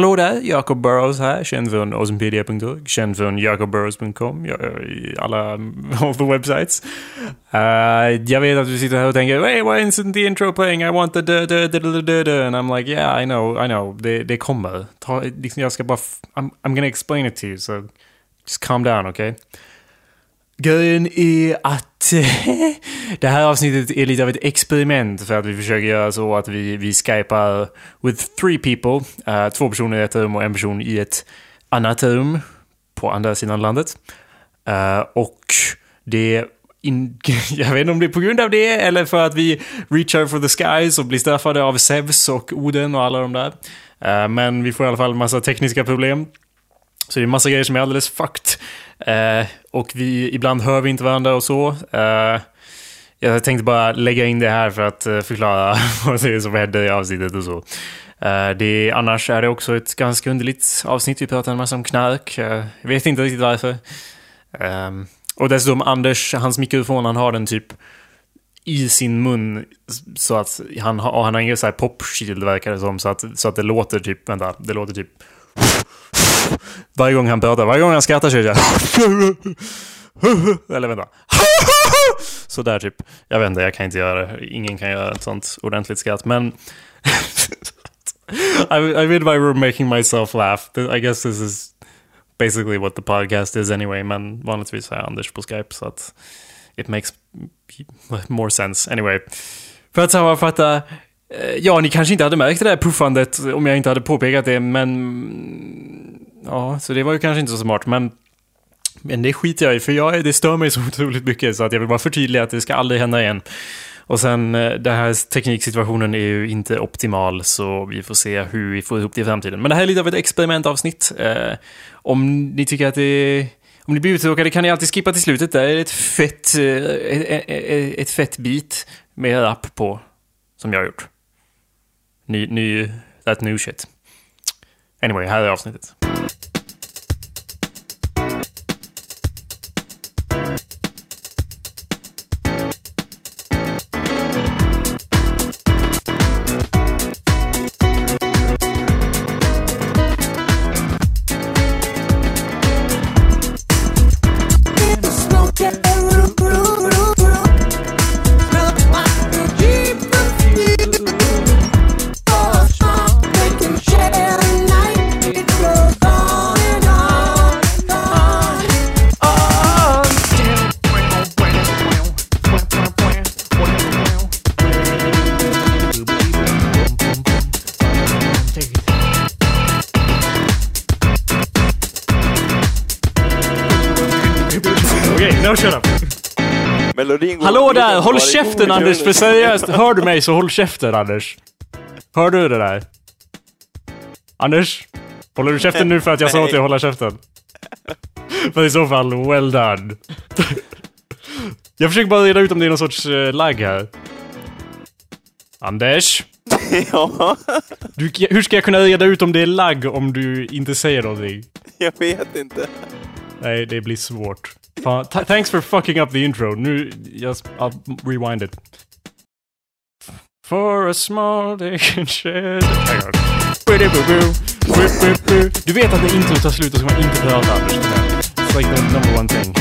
Hallå där, Jacob Burrows här, känd från awesomepedia.org, känd från jacobburrows.com, eh, alla all the websites. Uh, jag vet att du sitter här och tänker, hey, why isn't the intro playing? I want the da da da da da da And I'm like, yeah, I know, I know, det, det kommer. Ta, liksom, jag ska bara, I'm, I'm gonna explain it to you, so just calm down, okay? Grejen är att det här avsnittet är lite av ett experiment för att vi försöker göra så att vi, vi skypar with three people. Uh, två personer i ett rum och en person i ett annat rum på andra sidan landet. Uh, och det in, jag vet inte om det är på grund av det eller för att vi reachar for the skies och blir straffade av Zeus och Oden och alla de där. Uh, men vi får i alla fall massa tekniska problem. Så det är massa grejer som är alldeles fucked. Eh, och vi, ibland hör vi inte varandra och så. Eh, jag tänkte bara lägga in det här för att eh, förklara vad det är som hände i avsnittet och så. Eh, det, annars är det också ett ganska underligt avsnitt. Vi pratar en massa om knark. jag vet inte riktigt varför. Ehm, och dessutom Anders, hans mikrofon, han har den typ i sin mun så att han, har, han har ingen så här popshield verkar det som så att, så att det låter typ, vänta, det låter typ varje gång han pratar, varje gång han skrattar så är det Eller vänta. Sådär typ. Jag vet inte, jag kan inte göra det. Ingen kan göra ett sånt ordentligt skratt, men... I, I mean by making myself laugh. I guess this is basically what the podcast is anyway, men vanligtvis har jag Anders på Skype, så att it makes more sense. Anyway. För att sammanfatta, Eh, ja, ni kanske inte hade märkt det där puffandet om jag inte hade påpekat det, men... Ja, så det var ju kanske inte så smart, men... Men det skiter jag i, för jag, det stör mig så otroligt mycket så att jag vill bara förtydliga att det ska aldrig hända igen. Och sen, eh, den här tekniksituationen är ju inte optimal, så vi får se hur vi får ihop det i framtiden. Men det här är lite av ett experimentavsnitt. Eh, om ni tycker att det om ni blir uttråkade kan ni alltid skippa till slutet. Där är det ett fett, ett, ett, ett fett bit med rap på, som jag har gjort. Ny, ny, that new shit. Anyway, här är avsnittet. Hallå där! Håll käften Anders! För seriöst, hör du mig så håll käften Anders. Hör du det där? Anders? Håller du käften nu för att jag sa åt dig att hålla käften? För i så fall, well done. Jag försöker bara reda ut om det är någon sorts uh, lag här. Anders? ja? Du, hur ska jag kunna reda ut om det är lag om du inte säger någonting? Jag vet inte. Nej, det blir svårt. Thanks for fucking up the intro. Nu, just, I'll rewind it. For a small they can shed... Du vet att när introt tar slut så ska man inte prata Anders. It's like the number one thing.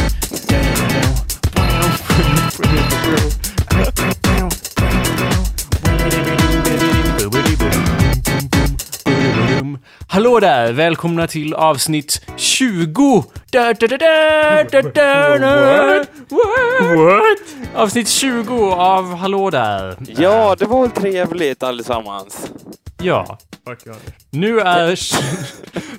Hallå där! Välkomna till avsnitt 20! Da, da, da, da, da, da, What? What? Avsnitt 20 av Hallå där! Ja, det var väl trevligt allesammans. Ja. Nu är,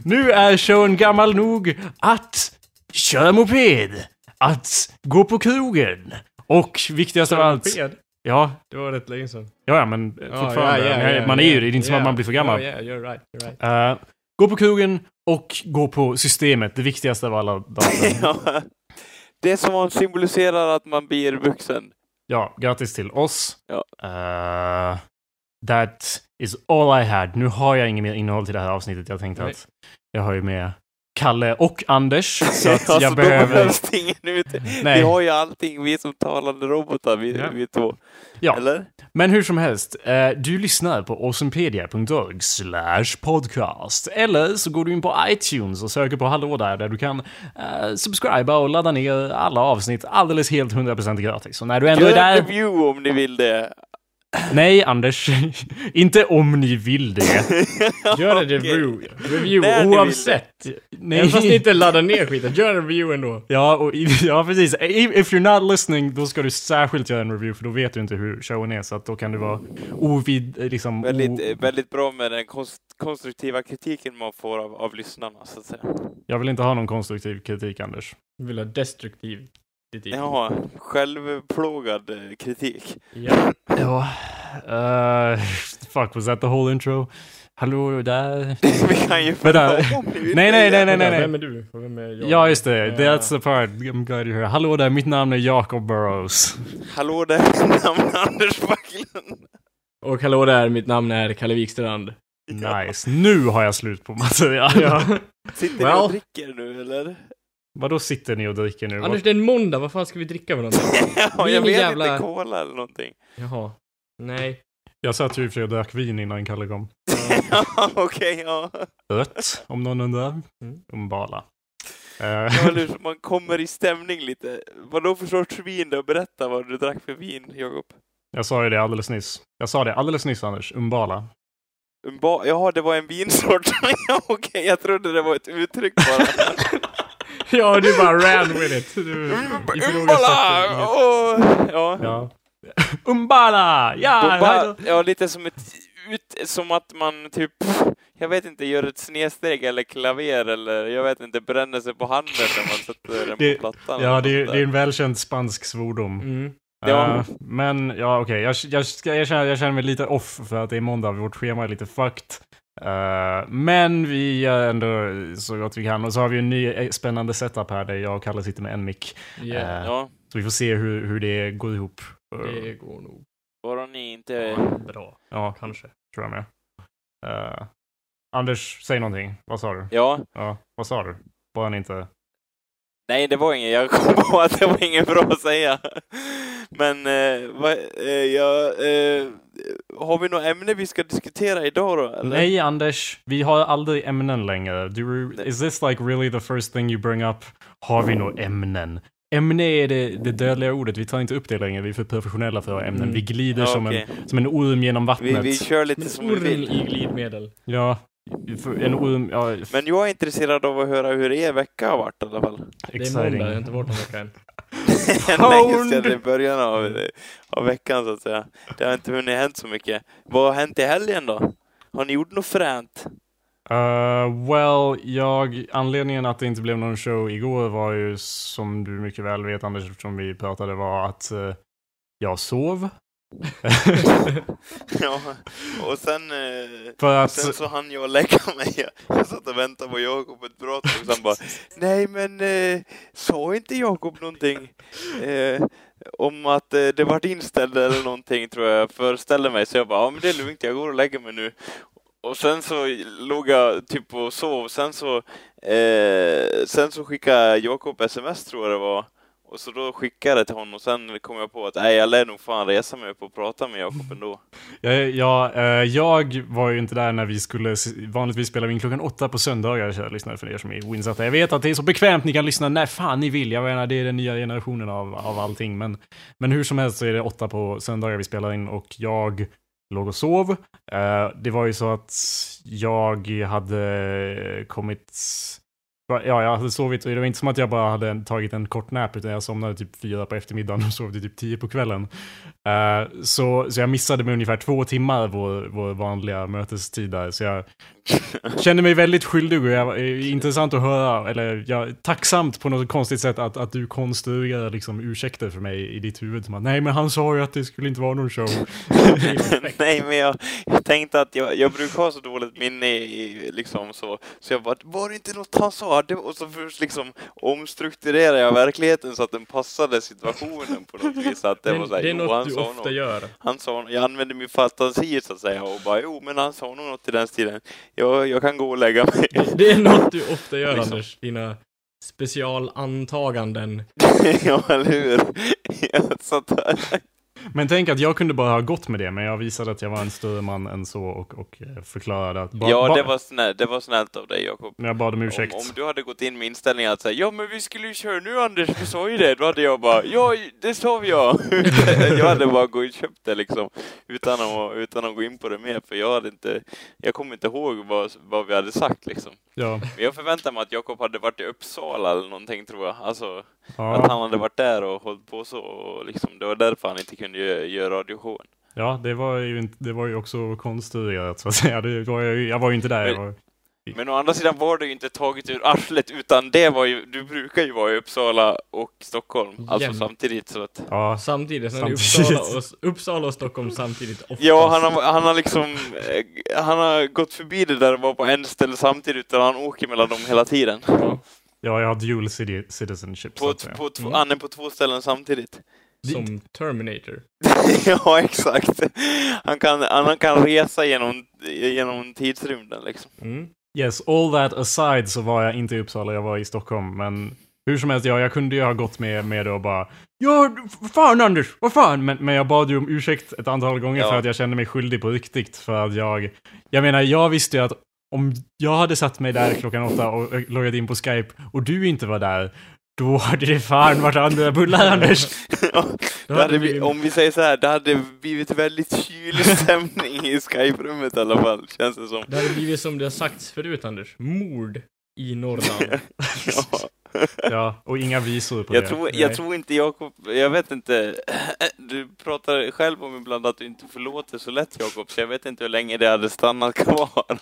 nu är showen gammal nog att köra moped, att gå på krogen och viktigast av allt... Ja. Det var rätt länge sedan. Ja, ja men fortfarande. Ja, ja, ja, man är ju det. Det är inte som att man blir för gammal. Yeah, you're right. You're right. Uh, gå på krogen och gå på systemet. Det viktigaste av alla dagar. det som symboliserar att man blir vuxen. Ja, grattis till oss. Ja. Uh, that is all I had. Nu har jag inget mer innehåll till det här avsnittet. Jag tänkte Nej. att jag har ju med Kalle och Anders. Så att alltså, jag behöver... ingen ut. Vi har ju allting, vi är som talande robotar, vi, ja. vi två. Ja, Eller? Men hur som helst, eh, du lyssnar på awesomepedia.org podcast. Eller så går du in på iTunes och söker på Hallå där, där du kan eh, subscriba och ladda ner alla avsnitt alldeles helt 100% gratis. Och när du ändå är där... review om ni vill det. Nej, Anders. inte om ni vill det. Gör en review. Review vill oavsett. Nej. Även fast ni inte laddar ner skiten, gör en review ändå. Ja, och, ja, precis. If you're not listening, då ska du särskilt göra en review, för då vet du inte hur showen är, så att då kan du vara ovid, liksom... Väldigt, o, väldigt bra med den konst, konstruktiva kritiken man får av, av lyssnarna, så att säga. jag vill inte ha någon konstruktiv kritik, Anders. Vi vill ha destruktiv kritik. Ja, självplågad eh, kritik. Ja. Ja. Uh, fuck, was that the whole intro? Hallå där. Vi kan ju Vänta. om vill Nej, nej, det. nej, nej, nej. Vem är du? Vem är jag? Ja, just det. That's the part. I'm glad you're here. Hallå där, mitt namn är Jacob Burrows. Hallå där, mitt namn är Anders Backlund. Och hallå där, mitt namn är Kalle Wikstrand. Nice. Nu har jag slut på material. Ja. Sitter ni Well. och dricker nu, eller? Vadå sitter ni och dricker nu? Anders, det är en måndag, vad fan ska vi dricka för någonting? ja, jag vet jävla- inte, cola eller någonting. Jaha. Nej. Jag satt ju i och för sig och drack vin innan Kalle kom. Ja, okej, ja. Rött, om någon undrar. Mm. Umbala. Eh, Ja? Man kommer i stämning lite. Vadå för sorts vin då? Berätta vad du drack för vin, Jakob. jag sa ju det alldeles nyss. Jag sa det alldeles nyss, Anders. Umbala. Umba- Jaha, det var en vinsort. ja, okej, jag trodde det var ett uttryck bara. Ja, du bara ran with it. Du Umbala! Åh, Ja. Ja. Umbala! Ja! Ja, lite som ett ut, som att man typ, jag vet inte, gör ett snedsteg eller klaver eller jag vet inte, bränner sig på handen när man sätter den Det- på plattan. Ja, det det är en välkänd spansk svordom. Mm. Ja. Eh, men ja, okej. Jag, jag, ska- jag, känner, jag känner mig lite off för att det är måndag. Vårt schema är lite fucked. Eh, men vi gör ändå så gott vi kan. Och så har vi en ny eh, spännande setup här där jag och Kalle sitter med en mick. Yeah. Eh, Ja, Så vi får se hur, hur det går ihop. Det går nog bara ni inte... bra. Ja, Kanske. tror jag med. Eh, Anders, säg någonting. Vad sa du? Ja, Ja, vad sa du? Bara ni inte... nej det var inget, jag kom på att det var inget bra att säga. Men, eh, vad, eh, ja, eh, har vi något ämne vi ska diskutera idag då? Eller? Nej, Anders. Vi har aldrig ämnen längre. Du, is this like really the first thing you bring up? Har vi några ämnen? Ämne är det, det dödliga ordet. Vi tar inte upp det längre. Vi är för professionella för ämnen. Mm. Vi glider Ja, som, en, som en orm genom vi, vattnet. vi kör lite Men som vi vill. i glidmedel. Ja, en. Ja, Men jag är intresserad av att höra hur er vecka har varit i alla fall. Det är exciting. måndag, jag har inte varit en vecka än. Det, det är början av, av veckan så att säga. Det har inte hunnit hänt så mycket. Vad har hänt i helgen då? Har ni gjort något fränt? Uh, well, jag, anledningen att det inte blev någon show igår var ju som du mycket väl vet Anders, eftersom vi pratade, var att eh, jag sov. Ja, och sen, eh, För att... sen så hann jag lägga mig. Jag satt och väntade på Jakob ett bra tag och sen bara Nej men, eh, sa inte Jakob någonting eh, om att eh, det vart inställd eller någonting tror jag jag föreställde mig. Så jag bara, ja men det är lugnt, jag går och lägger mig nu. Och sen så låg jag typ och sov. Sen så, eh, sen så skickade Jakob sms tror jag det var. Och så då skickade jag det till honom och sen kom jag på att nej, jag lär nog fan resa mig upp och prata med Jakob ändå. Ja, jag, eh, jag var ju inte där när vi skulle, vanligtvis spelar vi in klockan åtta på söndagar, kära lyssnare, för er som är oinsatta. Jag vet att det är så bekvämt, ni kan lyssna när fan ni vill. Jag menar, det är den nya generationen av, av allting. Men, men hur som helst så är det åtta på söndagar vi spelar in och jag låg och sov. Eh, det var ju så att jag hade kommit... Ja, jag hade sovit och det var inte som att jag bara hade tagit en kort nap utan jag somnade typ fyra på eftermiddagen och sov till typ tio på kvällen. Uh, så, så jag missade med ungefär två timmar vår, vår vanliga mötestid där. Så jag kände mig väldigt skyldig och jag, eh, intressant att höra, eller ja, tacksamt på något konstigt sätt att, att du konstruerar liksom ursäkter för mig i ditt huvud. Som att, Nej men han sa ju att det skulle inte vara någon show. Nej, men jag, jag tänkte att jag, jag brukar ha så dåligt minne i, liksom så, så jag bara, var det inte något han sa? Det, och så först liksom omstrukturerar jag verkligheten så att den passade situationen på något vis. Att det, Det, var så här, det är något du ofta något. gör. Han sa, jag använde min fantasi så att säga och bara, jo men han sa nog något i den stilen. Jag, jag kan gå och lägga mig. Det är något du ofta gör, Liksom. Anders. Dina specialantaganden. ja, eller hur? Jag satt där. Men tänk att jag kunde bara ha gått med det, men jag visade att jag var en större man än så och, och eh, förklarade att... ba- Ja, det var, snällt, det var snällt av dig, Jakob. Jag bad om ursäkt. Om, om du hade gått in med inställningen att säga ja men vi skulle ju köra nu Anders, vi sa ju det. Då hade jag bara ja, det sa vi ja. jag hade bara gått och köpt det liksom utan att, utan att gå in på det mer för jag hade inte, jag kommer inte ihåg vad, vad vi hade sagt liksom. Ja. Men jag förväntade mig att Jakob hade varit i Uppsala eller någonting tror jag. Alltså att Ja. han hade varit där och hållit på så och liksom det var därför han inte kunde göra, göra radioshowen. ja, det var ju, inte, det var ju också konstruerat så att säga. Det var jag var ju inte där. Jag var, Men å andra sidan var det ju inte taget ur arslet utan det var ju, du brukar ju vara i Uppsala och Stockholm, alltså Jämt. samtidigt så att ja, Samtidigt, är Samtidigt. Uppsala och, Uppsala och Stockholm samtidigt oftast. Ja, han har, han har liksom, eh, han har gått förbi det där och var på en ställe samtidigt utan han åker mellan dem hela tiden. ja, jag har dual citizenship. så På, säga. på, två- Mm. Han är på två ställen samtidigt. Som Terminator. ja, exakt. Han kan, han kan resa genom, genom tidsrymden liksom. Mm. Yes, all that aside så var jag inte i Uppsala, jag var i Stockholm. Men hur som helst, ja, jag kunde ju ha gått med, med det och bara Ja, vad fan Anders, vad fan? Men, men jag bad ju om ursäkt ett antal gånger Ja. för att jag kände mig skyldig på riktigt. För att jag, jag menar, jag visste ju att om jag hade satt mig där klockan åtta och loggat in på Skype och du inte var där, då hade det fan varit andra bullar Anders. Hade hade vi, vi- om vi säger så här, det hade blivit väldigt kylig stämning i Skype-rummet i alla fall, känns det som. Det hade blivit som det har sagts förut Anders. Mord i Norrland. Ja. Ja, och inga visor på Jag det. tror, jag Nej. tror inte Jakob, jag vet inte, du pratar själv om ibland att du inte förlåter så lätt Jakob, så jag vet inte hur länge det hade stannat kvar.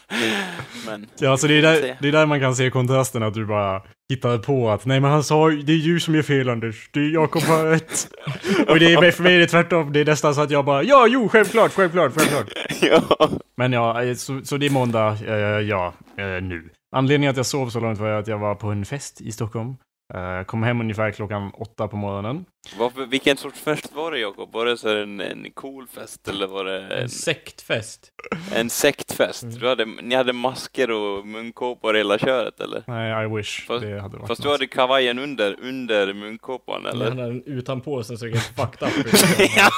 Men, Ja, så det är, där, det är där man kan se kontrasten att du bara hittar på att nej men han sa det är du som är fel Anders, det är Jakob har rätt. och det är för mig är det tvärtom, det är nästan så att jag bara ja, jo, självklart, självklart, självklart. ja. Men ja, eh, så, så det är måndag, eh, ja, eh, nu. Anledningen att jag sov så långt var att jag var på en fest i Stockholm. Eh, kom hem ungefär klockan åtta på morgonen. Varför, vilken sorts fest var det Jakob? Var det så en, en cool fest eller var det en, En sektfest. en sektfest? Mm. Du hade, ni hade masker och munkåpor hela köret eller? Nej, I wish. Fast- det hade varit Fast du hade kavajen under, under munkåpan Eller? Han har den utanpå sen så det helt fucked up. ja.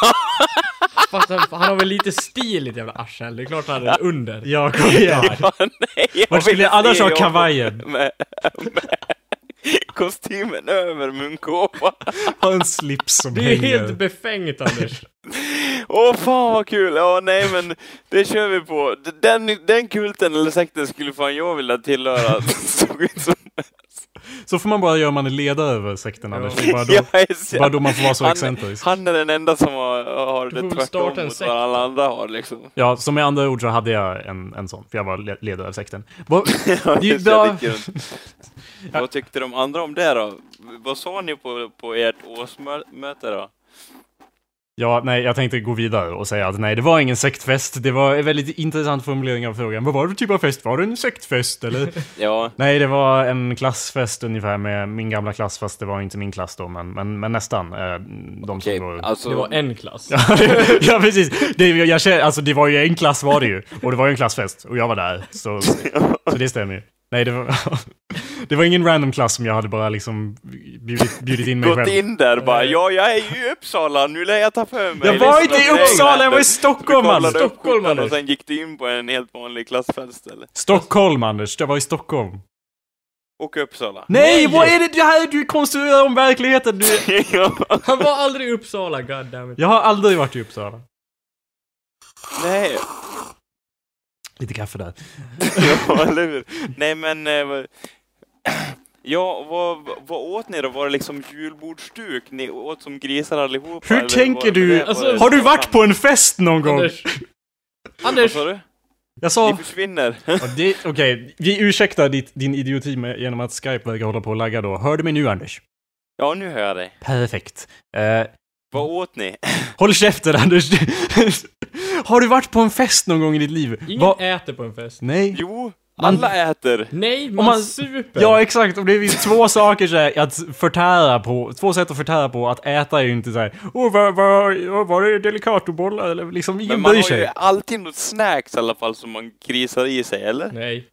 Fast han, han har väl lite stil ditt jävla arsel. Det är klart han den under. Ja, kom igen. ja, nej, Vart skulle jag annars ha kavajen? Med, med kostymen över munkåpan. Ha en slips som Det är hänger. helt befängt Anders. Åh fan vad kul! Ja nej men det kör vi på. Den, den kulten eller sekten skulle fan jag vilja tillhöra. Så får man bara göra om man är ledare över sekten, Ja. Anders. Det är bara då, så- bara då man får vara så han, excentrisk. han är den enda som har, har det tvärtom mot sekt. vad alla andra har liksom. Ja, som med andra ord så hade jag en, en sån, för jag var le- ledare av sekten. Vad- Ja, just. Vad tyckte de andra om det då? Vad sa ni på, på ert årsmöte då? Ja, nej, jag tänkte gå vidare och säga att nej, det var ingen sektfest. Det var en väldigt intressant formulering av frågan. Vad var det för typ av fest? Var det en sektfest eller? Ja, nej, det var en klassfest ungefär med min gamla klass, fast det var inte min klass då, men, men, men nästan. Eh, de okej. som går... Alltså, Det var en klass. Ja, precis. Det, jag, känner- alltså, det var ju en klass var det ju. Och det var ju en klassfest. Och jag var där. Så, så det stämmer ju. Nej, det var, det var ingen random klass som jag hade bara liksom bjudit, bjudit in mig gått själv. in där bara, ja jag är ju i Uppsala, nu lär jag ta för mig. Jag var Liksom, inte i är Uppsala, jag var i. Stockholm, Anders! Stockholm, skjortan och Anders. sen gick du in på en helt vanlig klassfest eller? Stockholm, Anders. Jag var i Stockholm. Och Uppsala. Nej, Nej! vad är det här du konstruerar om verkligheten? Du... Han var aldrig i Uppsala, goddammit. Jag har aldrig varit i Uppsala. Nej, Lite kaffe där. ja eller hur? Nej men, eh, ja vad, vad åt ni då? Var det liksom julbordsduk? Ni åt som grisar allihopa? Hur eller tänker var det- du? det- Alltså, var det- Har du varit på en fest någon gång? Anders. Vad Anders. sa du? Jag sa... Ni försvinner. Ja, det- Okej, vi ursäktar ditt, din idioti med, genom att Skype verkar hålla på att lagga då. Hör du mig nu, Anders? Ja, nu hör jag dig. Perfekt. Eh, Vad åt ni? håll käften, Anders! har du varit på en fest någon gång i ditt liv? Ingen Va- äter på en fest. Nej. Jo, alla äter. Nej, man, man- super. Ja, exakt. Och det finns två saker så här, att förtära på. Två sätt att förtära på. Att äta är ju inte så här. Åh, vad var, var det delicatobollar? Eller liksom, ingen Men man bryr har ju sig. alltid något snacks i alla fall som man grisar i sig, eller? Nej.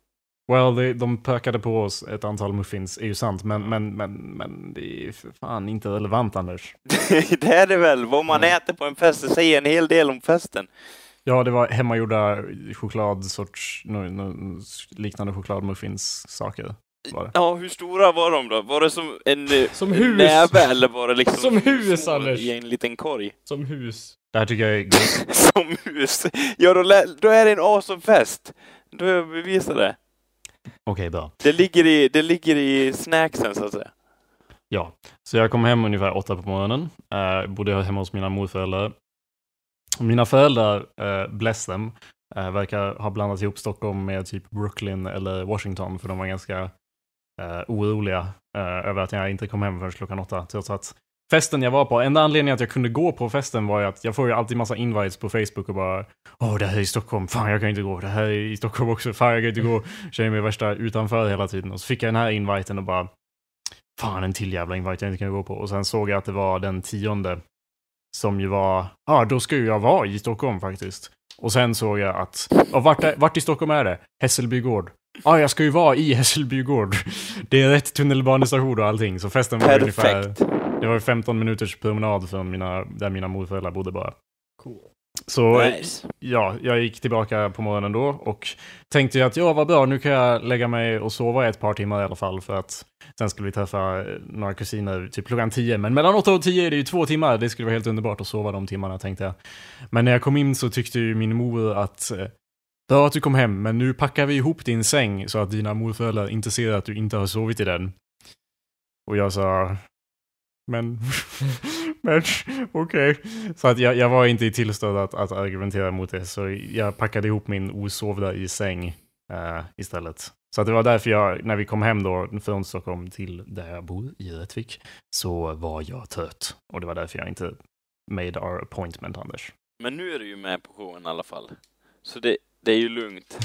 Well, det, de pökade på oss ett antal muffins, är ju sant, men, men, men, men det är för fan inte relevant, Anders. det är det väl. Vad man äter på en fest, det säger en hel del om festen. Ja, det var hemmagjorda chokladsorts, no, no, liknande chokladmuffins-saker. Ja, hur stora var de då? Var det som en, eh, Som en hus. näve eller var det liksom Som hus, små Anders. i en liten korg? Som hus. Det här tycker jag är gott. Som hus? Ja, då, då är det en awesome fest. Då har jag bevisat det. Okej, bra. Det ligger i, det ligger i snacksen så att säga. Ja, så jag kom hem ungefär åtta på morgonen. Uh, bodde hemma hos mina morföräldrar. Mina föräldrar, eh, bless them, eh, verkar ha blandat ihop Stockholm med typ Brooklyn eller Washington, för de var ganska eh, oroliga eh, över att jag inte kom hem förrän klockan åtta. Trots att festen jag var på, enda anledningen att jag kunde gå på festen var ju att jag får ju alltid massa invites på Facebook och bara Åh, det här är i Stockholm, fan jag kan inte gå. Det här är i Stockholm också, fan jag kan inte gå. Känner mig värsta utanför hela tiden. Och så fick jag den här inviten och bara Fan, en till jävla invite jag inte kan gå på. Och sen såg jag att det var den tionde. Som ju var, ja ah, då ska ju jag vara i Stockholm faktiskt. Och sen såg jag att, och vart, är, vart i Stockholm är det? Hässelby gård. Ja, ah, jag ska ju vara i Hässelby gård. Det är rätt tunnelbanestation och allting. Så festen var ungefär, Perfekt. det var 15 minuters promenad från mina, där mina morföräldrar bodde bara. Cool. Så Nice. ja, jag gick tillbaka på morgonen då och tänkte att ja, vad bra, nu kan jag lägga mig och sova ett par timmar i alla fall för att sen skulle vi träffa eh, några kusiner typ klockan 10. Men mellan 8 och 10 är det ju två timmar, det skulle vara helt underbart att sova de timmarna tänkte jag. Men när jag kom in så tyckte ju min mor att eh, Bra att du kom hem, men nu packar vi ihop din säng så att dina morföräldrar inte ser att du inte har sovit i den. Och jag sa, men, men okej. Så att jag, jag var inte i tillstånd att, att argumentera mot det, så jag packade ihop min osovda i säng eh, istället. Så att det var därför jag, när vi kom hem då från Stockholm till där jag bor, i Rättvik, så var jag trött. Och det var därför jag inte made our appointment, Anders. Men nu är du ju med på showen i alla fall. Så det, det är ju lugnt.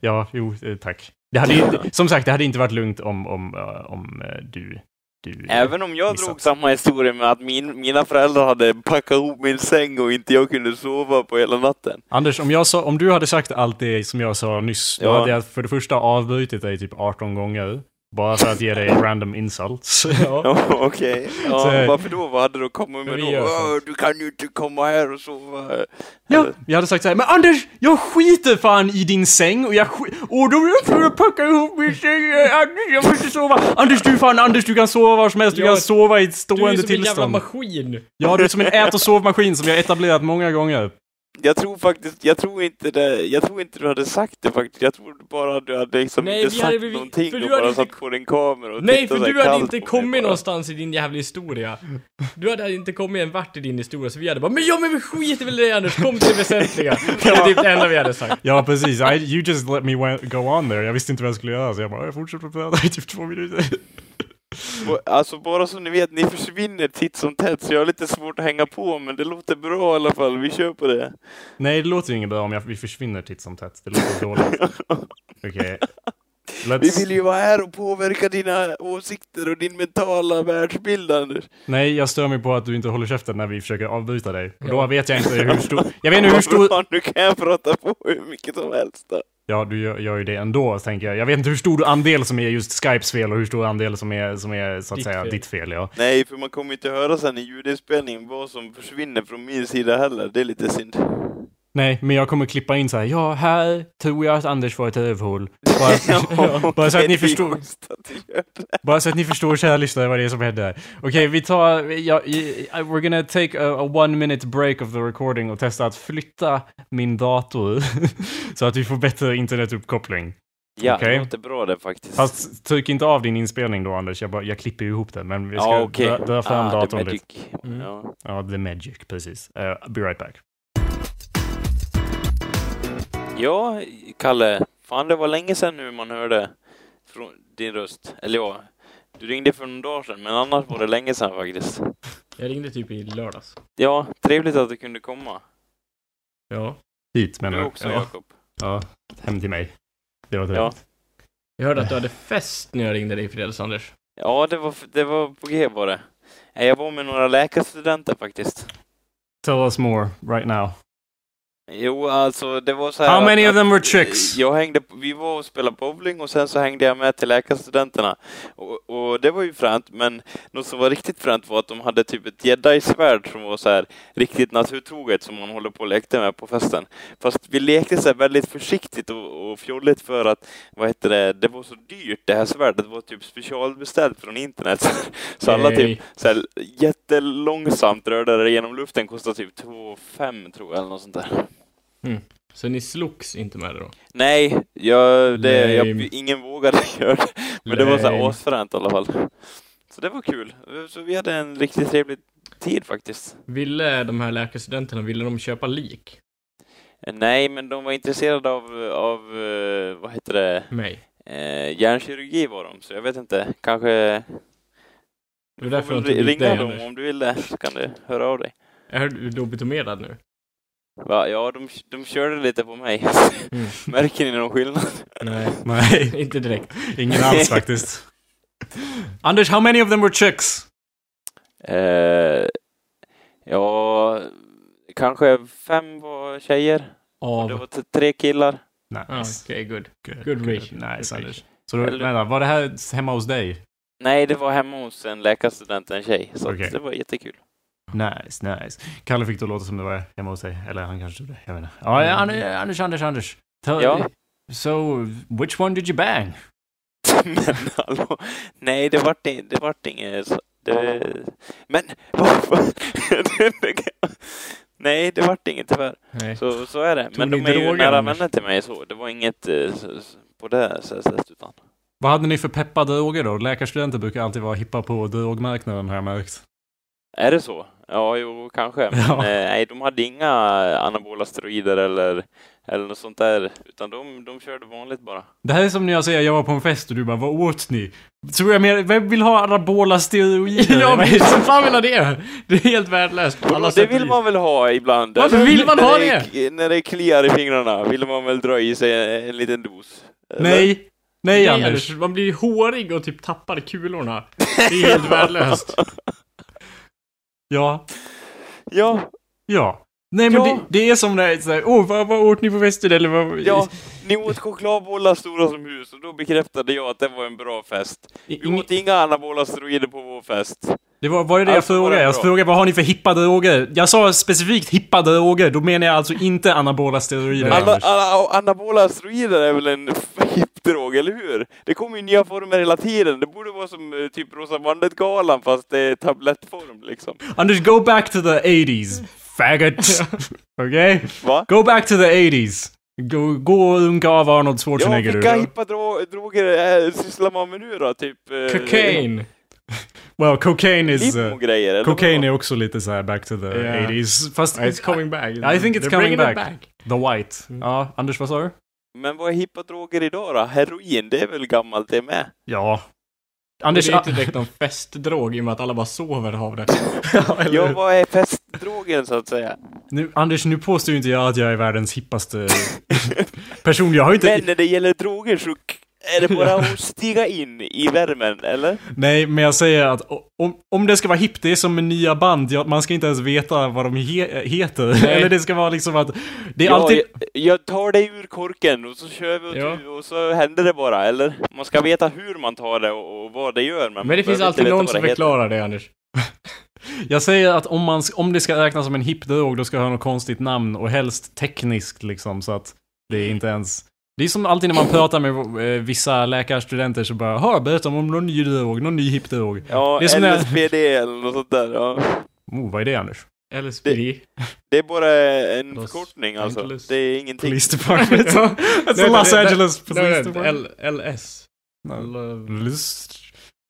Ja, jo, eh, tack. Det hade, inte- som sagt, det hade inte varit lugnt om, om, eh, om du, du... Även om jag Missat. drog samma historia med att min, mina föräldrar hade packat ihop min säng och inte jag kunde sova på hela natten. Anders, om, jag sa, om du hade sagt allt det som jag sa nyss, då Ja. hade jag för det första avbrutit dig typ 18 gånger. Bara för att ge dig random insults. Ja. Ja, okej. Ja, Så- varför då? Vad hade du kommit med då? vi gör "Åh, sånt. Du kan ju inte komma här och sova. Ja, Eller- jag hade sagt så här, men Anders, jag skiter fan i din säng och jag Och då är jag packa ihop min säng, eh, Anders, jag måste sova. Anders, du fan, Anders, du kan sova var som helst, du Ja, kan sova i ett Du är stående som en jävla tillstånd. maskin. Ja, du är som en ät och sovmaskin som vi har etablerat många gånger. Jag tror faktiskt, jag tror inte det, jag tror inte du hade sagt det faktiskt. Jag tror bara du hade liksom Nej, inte vi hade sagt väl- någonting och bara inte- satt på din kamera och Nej, för du hade inte kommit någonstans i din jävla historia. Du hade inte kommit en vart i din historia, så vi hade bara Men ja, men vi skiter väl i det Anders, kom till det väsentliga. Det var typ det enda vi hade sagt. Ja, precis. I, you just let me go on there. Jag visste inte vad jag skulle göra, så jag bara, jag fortsätter prata i typ två minuter. Alltså bara så ni vet, ni försvinner titt som tätt så jag har lite svårt att hänga på men det låter bra i alla fall. Vi kör på det. Nej, det låter ju inget bra om jag, vi försvinner titt som tätt. Det låter dåligt. Okej. Vi Let's... vill ju vara här och påverka dina åsikter och din mentala världsbild Anders. Nej, jag stör mig på att du inte håller käften när vi försöker avbryta dig. Och då Ja. vet jag inte hur stor... Jag vet inte hur stor... Nu kan jag prata på hur mycket som helst då. Ja, du gör, gör ju det ändå, tänker jag. Jag vet inte hur stor andel som är just Skypes fel och hur stor andel som är, som är så att Ditt säga, fel. ditt fel. Ja. Nej, för man kommer inte höra sen i ljudinspelningen vad som försvinner från min sida heller. Det är lite synd. Nej, men jag kommer klippa in så här. Ja, här tror jag att Anders var ett rövhål. Bara, bara så att ni förstår. Bara så att ni förstår, kära lyssnare, vad det är som händer. här. Okej, vi tar... Ja, we're gonna take a, a one minute break of the recording och testa att flytta min dator. så att vi får bättre internetuppkoppling. Ja, Okej. det låter bra det faktiskt. Fast tryck inte av din inspelning då, Anders. Jag, bara, jag klipper ihop det. Men vi ska ja, okej. dra, dra fram ah, datorn lite. magic. Mm. Ja. Ja, the magic, precis. Uh, be right back. Ja, Kalle. Fan, det var länge sedan nu man hörde från din röst. Eller ja, du ringde för någon dag sedan, men annars var det länge sedan faktiskt. Jag ringde typ i lördags. Ja, trevligt att du kunde komma. Ja. Hit menar Du jag. också, ja, Jakob. ja, hem till mig. Det var Ja. trevligt. Jag hörde att du hade fest när jag ringde dig i fredags, Anders. Ja, det var, det var på G var det. Jag var med några läkarstudenter faktiskt. Tell us more right now. Jo, alltså det var så här How att- many of them were chicks? Jag hängde, vi var och spelade bowling och sen så hängde jag med till läkarstudenterna. Och, och det var ju fränt, men något som var riktigt fränt var att de hade typ ett jedi-svärd som var så här riktigt naturtroget som man håller på och lekte med på festen. Fast vi lekte så väldigt försiktigt och, och fjolligt för att, vad heter det, det var så dyrt det här svärdet. Det var typ specialbeställt från internet. Så alla typ så här, jättelångsamt rörde det genom luften, kostade typ 2 5 tror jag eller något sånt där. Så ni slogs inte med det då? Nej, jag, det, jag, Lame. ingen vågade göra det. Men det var så Lame. asfränt i alla fall. Så det var kul. Så vi hade en riktigt trevlig tid faktiskt. Ville de här läkarstudenterna, ville de köpa lik? Nej, men de var intresserade av, av eh, vad heter det, Mig? eh, hjärnkirurgi var de, så jag vet inte, kanske... Du får väl ringa dem om du vill det, så kan du höra av dig. Är du lobotomerad nu? Va? Ja, de, de körde lite på mig. Mm. Märker ni någon skillnad? Nej, Nej, inte direkt. ingen alls faktiskt. Anders, how many of them were chicks? Eh, ja, kanske fem var tjejer. Och det Av... var tre killar. Ah, Nice. Okej, good. Good, Good good. ratio. Nice, Good Anders. Så då, vänta, var det här hemma hos dig? Nej, det var hemma hos en läkarstudent, en tjej. Så Okej. det var jättekul. Nice, nice. Kalle fick det låta som det var hemma hos dig. Eller han kanske gjorde. Jag inte. Ja, ja, Anders, Anders, Anders. Ta, Ja. So, which one did you bang? Men hallå, nej det vart det, vart inget så- det, Men varför? nej, det vart inget tyvärr. Nej. Så, så är det. Tog Men de är ju nära vänner till mig så. Det var inget eh, s- s- på det sättet utan. Vad hade ni för peppade droger då? Läkarstudenter brukar alltid vara hippa på drogmarknaden har jag märkt. Är det så? Ja, jo, kanske. Men Ja. eh, nej, de hade inga anabola steroider eller, eller något sånt där. Utan de, de körde vanligt bara. Det här är som när jag säger jag var på en fest och du bara vad åt ni? Tror jag mer, vem vill ha anabola steroider? Ja, men vem fan vill ha det? Det är helt värdelöst. alla det vill man väl ha ibland? Varför eller? vill man ha när det? När det kliar i fingrarna vill man väl dra i sig en liten dos? eller? Nej. Nej, Nej, Anders. Anders. Man blir hårig och typ tappar kulorna. Det är helt värdelöst. Ja. Ja, Ja. Nej men Ja. det, det är som så här, åh vad, vad åt ni på festen eller vad? ja. Ni åt chokladbollar stora som hus och då bekräftade jag att det var en bra fest. Vi Ing- åt inga anabola steroider på vår fest. Det var, var det det jag Alltså, var frågade? det Jag frågade vad har ni för hippa droger? Jag sa specifikt hippa droger, då menar jag alltså inte anabola steroider. Alla, alla, anabola steroider är väl en hippdrog, eller hur? Det kommer ju nya former hela tiden. Det borde vara som eh, typ Rosa bandet-galan fast det är tablettform liksom. Anders, go back to the 80s. Faggot. Okej? Va? Go back to the 80s. Gå, gå och runka av Arnold Ja, Schwarzenegger vilka du. hippa dro droger äh, sysslar man med nu då? Typ... eh, Cocaine. Well, cocaine is... Uh, eller cocaine är också lite så här back to the Yeah. 80s. Fast... It's coming back. I think it's They're coming it back. The White. Ja, Anders vad sa du? Men vad är hippa droger idag då? Heroin, det är väl gammalt det med? Ja. Anders, det är inte direkt någon festdrog i och med att alla bara sover av det. ja, eller Ja, vad är festdrogen så att säga? nu, Anders, nu påstår ju inte jag att jag är världens hippaste person. Jag har inte... Men när det gäller droger så är det bara att stiga in i värmen, eller? Nej, men jag säger att om, om det ska vara hippt, det är som med nya band. Ja, man ska inte ens veta vad de he heter. Eller det ska vara liksom att... Det är ja, alltid... jag, jag tar det ur korken och så kör vi och, Ja. tu- och så händer det bara, eller? Man ska veta hur man tar det och, och vad det gör. Men, Men det finns alltid någon som förklarar det, Anders. Jag säger att om, man, om det ska räknas som en hipp drog, då ska det ha något konstigt namn och helst tekniskt liksom så att det inte ens... Det är som alltid när man pratar med eh, vissa läkarstudenter så bara Hör, berätta om någon ny drog, någon ny hipp drog. Ja, Det är som när- LSPD eller något sånt där. Ja. Oh, vad är det Anders? LSPD. Det är bara en Los förkortning alltså. Angeles Det är ingenting. Police Department. Alltså Los Angeles nej, Police nej, Department. L- LS.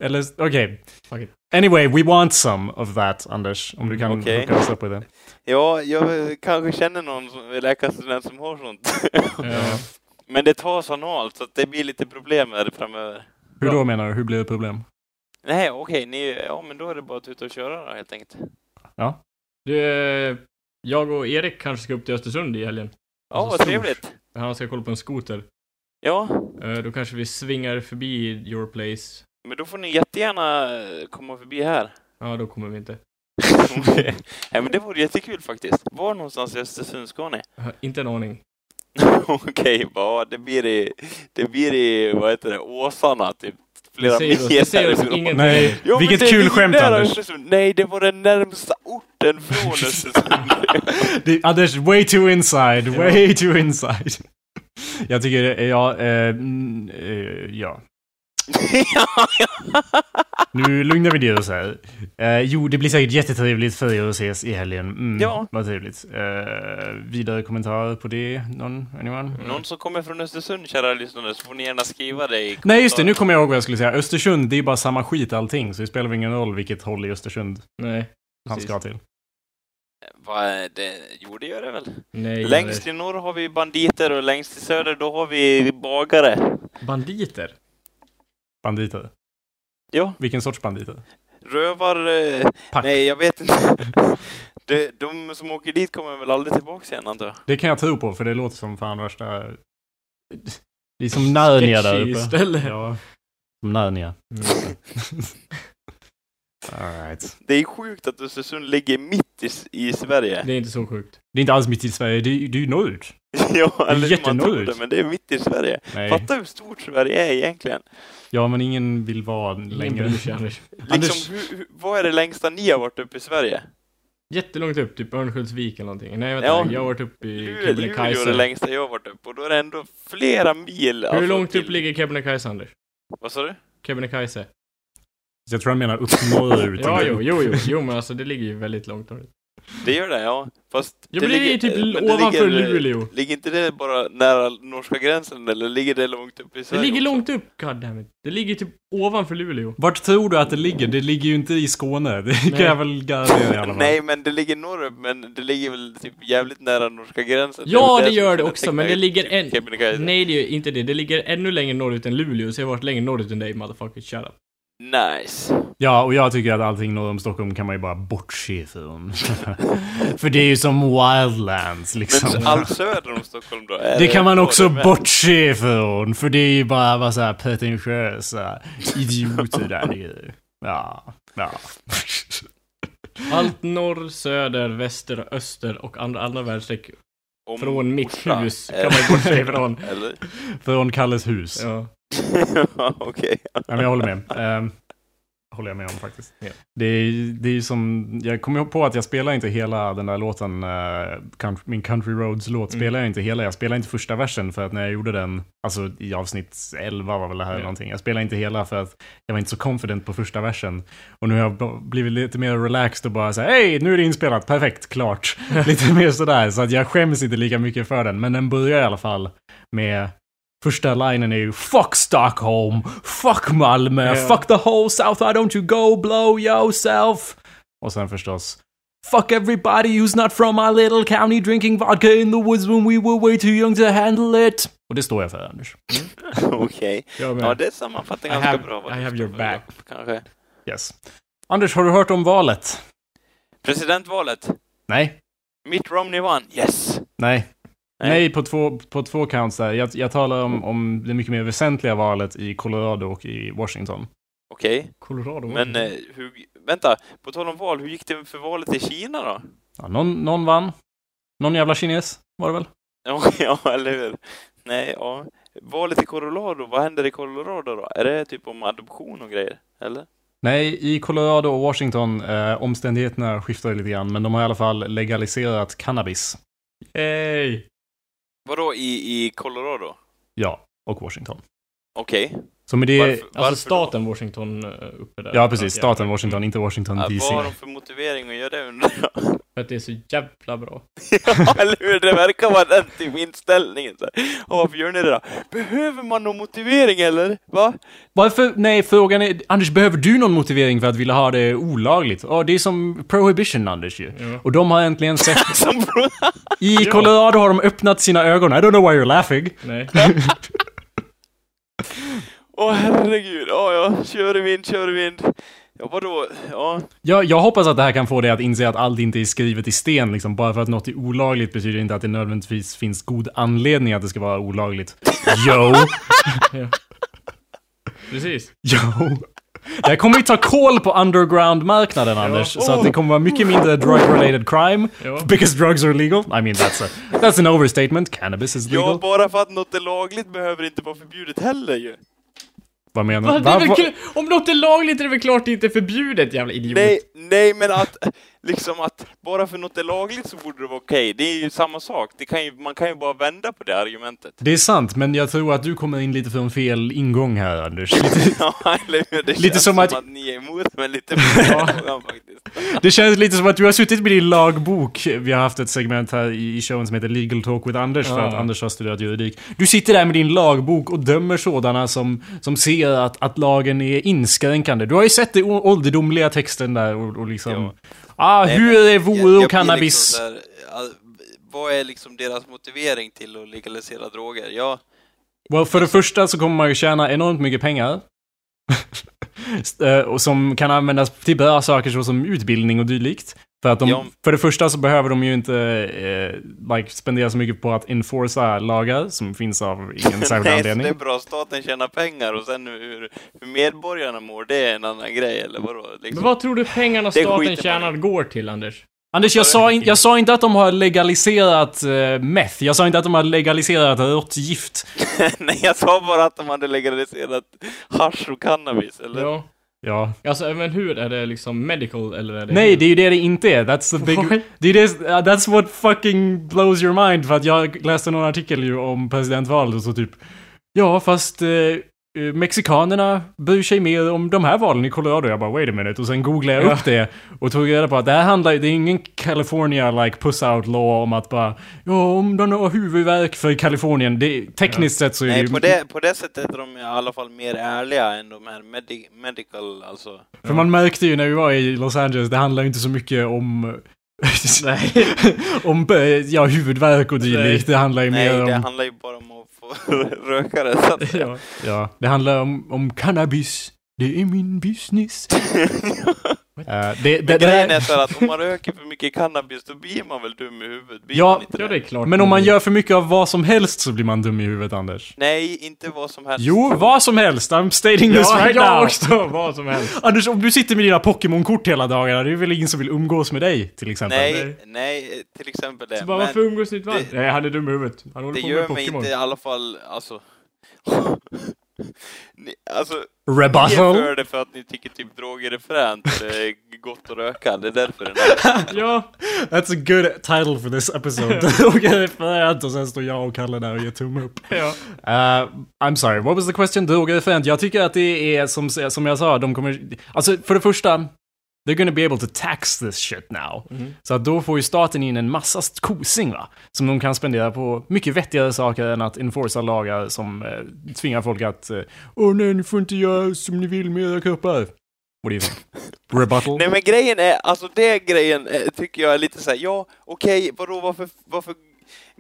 Eller, okej. It. Anyway, we want some of that, Anders. Om du kan Okej. hooka oss upp med det. Ja, jag kanske känner någon som är läkarstudent som har sånt. Ja. Men det tas analt, så att det blir lite problem här framöver. Hur då menar du? Hur blir det problem? Nej, okej, ni, ja men då är det bara att tuta och köra då, helt enkelt. Du, eh, jag och Erik kanske ska upp till Östersund i helgen. Ja, Alltså, vad trevligt. Han ska kolla på en skoter. Ja, Eh, Då kanske vi svingar förbi your place. men då får ni jättegärna eh, komma förbi här. Ja, då kommer vi inte. Nej, men det vore jättekul faktiskt. Var någonstans i Östersundsskåne? Jag har inte en aning. Okej, ja, det blir i, det blir i, vad heter det, Åsarna, typ. Flera ingenting. Nej, Ja, men vilket det kul skämt Anders. Nej, det var den närmsta orten från Östersund. Det, Anders, way too inside, way too inside. Jag tycker, ja, eh, mm, eh, ja. Nu lugnar vi ner oss här. Eh, jo, det blir säkert jättetrevligt för er att ses i helgen. Mm, Ja. Vad trevligt. Eh, vidare kommentarer på det? Någon? Anyone? Någon som kommer från Östersund, kära lyssnare, så får ni gärna skriva det i Nej, just det. Nu kommer jag ihåg vad jag skulle säga. Östersund, det är bara samma skit allting. Så det spelar ingen roll vilket håll i Östersund Nej. han Precis. ska till. Vad är det? Jo, det gör det väl. Nej. Längst i norr har vi banditer och längst i söder då har vi bagare. Banditer. Banditer. Ja, Vilken sorts banditer? rövar... Eh, Pack. nej, jag vet inte. de, de som åker dit kommer väl aldrig tillbaka igen, antar jag. Det kan jag tro på, för det låter som fan värsta... Det är som Narnia där uppe. ställe. Ja. Som Narnia. Mm. Alright. Det är sjukt att Östersund ligger mitt i, i Sverige. Det är inte så sjukt. Det är inte alls mitt i Sverige, det är det är ju norrut. ja, eller hur man jättenorrut. tror det, men det är mitt i Sverige. Nej. Fatta hur stort Sverige är egentligen. Ja, men ingen vill vara längre. Anders. Anders- Liksom, hur, hur, vad är det längsta ni har varit uppe i Sverige? Jättelångt upp, typ Örnsköldsvik eller någonting. Nej, vänta. Ja. Jag har varit uppe i Luleå Luleå är det Kebnekaise. längsta jag har varit uppe och då är det ändå flera mil. Hur alltså, långt till- upp ligger Kebnekaise, Anders? Vad sa du? Kebnekaise. Jag tror han menar upp norrut. Ja, jo, jo, jo, jo, men alltså det ligger ju väldigt långt norrut. Det gör det, ja. Fast Ja, men det är ju typ det ovanför ligger- Luleå. Ligger inte det bara nära norska gränsen eller ligger det långt upp i Det Sverige ligger också? långt upp, goddammit. Det ligger typ ovanför Luleå. Vart tror du att det ligger? Det ligger ju inte i Skåne. Det kan Nej. jag väl garantera i alla fall. Nej, men det ligger norrut, men det ligger väl typ jävligt nära norska gränsen. Ja, det väl gör det också, men det ligger en... Nej, det är ju inte det. Det ligger ännu längre norrut än Luleå, så jag har varit längre norrut än dig, motherfucker. Shut up. Nice. Ja, och jag tycker att allting norr om Stockholm kan man ju bara bortse ifrån. För det är ju som wildlands liksom. Men allt söder om Stockholm då? Det kan man också bortse ifrån, för det är ju bara vad så här pretentiösa idioter där ju. Ja, ja. Allt norr, söder, väster, öster och andra, andra världsstreck Om från mitt hus kan man bortse ifrån. Eller? Från Kalles hus. Ja. Ja, Okej. men jag håller med. Um, håller jag med om faktiskt. Ja. Det är det är som, jag kommer ihåg på att jag spelar inte hela den där låten, eh, country, min Country Roads-låt Mm. spelar jag inte hela. Jag spelar inte första versen för att när jag gjorde den, alltså i avsnitt 11 var väl det här Ja. någonting. Jag spelar inte hela för att jag var inte så confident på första versen. Och nu har jag blivit lite mer relaxed och bara säga hej, nu är det inspelat, perfekt, klart. lite mer sådär, så att jag skäms inte lika mycket för den. Men den börjar i alla fall med Första linen är ju Fuck Stockholm, fuck Malmö, Ja. fuck the whole South, why don't you go blow yourself? Och sen förstås Fuck everybody who's not from my little county drinking vodka in the woods when we were way too young to handle it. Och det står jag för, Anders. Okej. Med. Ja, det sammanfattar I ganska have- bra. I have your back. Kanske. Yes. Anders, har du hört om valet? Presidentvalet. Nej. Mitt Romney vann. Yes! Nej. Nej. Nej, på, två, på två counts där. Jag, jag talar om, om det mycket mer väsentliga valet i Colorado och i Washington. Okej. Colorado. Men eh, hur... Vänta. På tal om val, hur gick det för valet i Kina då? Ja, någon, någon vann. Någon jävla kines, var det väl? Ja, ja, eller hur? Nej, ja. Valet i Colorado, vad händer i Colorado då? Är det typ om adoption och grejer? Eller? Nej, i Colorado och Washington, eh, omständigheterna skiftar lite grann, men de har i alla fall legaliserat cannabis. Hey! Vadå i, i Colorado? Ja, och Washington. Okej. Så med det... Varför, Alltså varför staten Washington eh, uppe där. Ja, precis. Staten. Washington, inte Washington Då? Ja, DC. vad har de för motivering att göra det undrar jag? För att det är så jävla bra. ja, eller hur? Det verkar vara den typ inställningen. Så. Och varför gör ni det då? Behöver man någon motivering eller? Va? Varför? Nej, frågan är... Anders, behöver du någon motivering för att vilja ha det olagligt? Ja, det är som prohibition, Anders ju. Ja. Och de har äntligen sett... Som I Colorado har de öppnat sina ögon. I don't know why you're laughing. Nej. Åh herregud. Ja, ja. Kör i vind, kör i vind. Ja, vadå? Ja. Jag, jag hoppas att det här kan få dig att inse att allt inte är skrivet i sten. Liksom. Bara för att något är olagligt betyder inte att det nödvändigtvis finns god anledning att det ska vara olagligt. Jo! Precis. Jo! Det här kommer ju ta koll på underground-marknaden, Anders. Så att det kommer vara mycket mindre drug-related crime. Ja. Because drugs are legal. I mean, that's, a, that's an overstatement. Cannabis is legal. Ja, bara för att något är lagligt behöver inte vara förbjudet heller ju. Vad menar du? Va- om något är lagligt är det väl klart det inte är förbjudet, jävla idiot. Nej, nej men att liksom att bara för något är lagligt så borde det vara okej. Det är ju samma sak. Det kan ju, man kan ju bara vända på det argumentet. Det är sant, men jag tror att du kommer in lite från fel ingång här, Anders. Lite, Ja, eller hur? Det Lite känns som som att- att... ni är emot mig lite faktiskt. det känns lite som att du har suttit med din lagbok. Vi har haft ett segment här i showen som heter Legal Talk with Anders, för Ja. att Anders har studerat juridik. Du sitter där med din lagbok och dömer sådana som, som ser att, att lagen är inskränkande. Du har ju sett den ålderdomliga texten där och, och liksom... Ja. Ah, Nej, hur är vore och cannabis? Liksom all- vad är liksom deras motivering till att legalisera droger? Ja, Well, för det första så kommer man ju tjäna enormt mycket pengar. Eh, och som kan användas till bra saker såsom utbildning och dylikt. För att de, Ja. för det första så behöver de ju inte eh, like, spendera så mycket på att enforca lagar som finns av ingen särskild Nej, anledning. det är bra staten tjänar pengar och sen hur, hur medborgarna mår, det är en annan grej eller vadå? Liksom. Men vad tror du pengarna staten tjänar går till, Anders? Anders, jag sa, in, jag sa inte att de har legaliserat uh, meth. Jag sa inte att de har legaliserat råttgift. Nej, jag sa bara att de hade legaliserat hasch och cannabis, eller? Ja. Ja. Alltså, men hur? Är det liksom medical eller är det... Nej, det är ju det det inte är. That's the big... Why? Det är det, uh, that's what fucking blows your mind. För att jag läste någon artikel ju om presidentvalet och så typ... Ja, fast... eh, Mexikanerna bryr sig mer om de här valen i Colorado. Jag bara wait a minute. Och sen googlade jag Ja. upp det och tog reda på att det här handlar Det är ingen California like puss out law om att bara... Ja, om de har huvudvärk för Kalifornien. Det, tekniskt sett så är det Nej, ju... på det, på det sättet är de i alla fall mer ärliga än de här medi medical, alltså. För man märkte ju när vi var i Los Angeles, det handlar ju inte så mycket om... Nej. om eh, ja, huvudvärk och dylikt. Det handlar ju Nej, mer det om... handlar ju bara om att få röka det, så att ja. Ja, det handlar om, om cannabis. Det är min business. Eh, det, det, Men det grejen är så att om man röker för mycket cannabis, då blir man väl dum i huvudet? Blir Ja, ja, det är klart. men om man gör för mycket av vad som helst så blir man dum i huvudet, Anders. Nej, inte vad som helst. Jo, vad som helst. I'm stating this Ja, right jag now. också! Vad som helst. Anders, om du sitter med dina Pokémon-kort hela dagarna, det är väl ingen som vill umgås med dig, till exempel? Nej, nej, till exempel det. Så bara, Men varför umgås ni inte varandra? det- Nej, han är dum i huvudet. Han håller det på gör med mig Pokémon. inte i alla fall, alltså... Ni, alltså, ni Rebuttal? är för det för att ni tycker typ droger är fränt, och det är gott att röka, det är därför den är Ja, That's a good title for this episode. Droger är fränt och sen står jag och Kalle där och ger tumme upp. ja. Uh, I'm sorry, what was the question? Droger är fränt. Jag tycker att det är som, som jag sa, de kommer... Alltså, för det första, they're gonna be able to tax this shit now. Så att då får ju staten in en massa kosing va? Som de kan spendera på mycket vettigare saker än att enforca lagar som eh, tvingar folk att... eh, Åh nej, ni får inte göra som ni vill med era kroppar. What do you think? Rebuttal? Nej men grejen är, alltså det grejen eh, tycker jag är lite såhär, ja okej, vadå varför, varför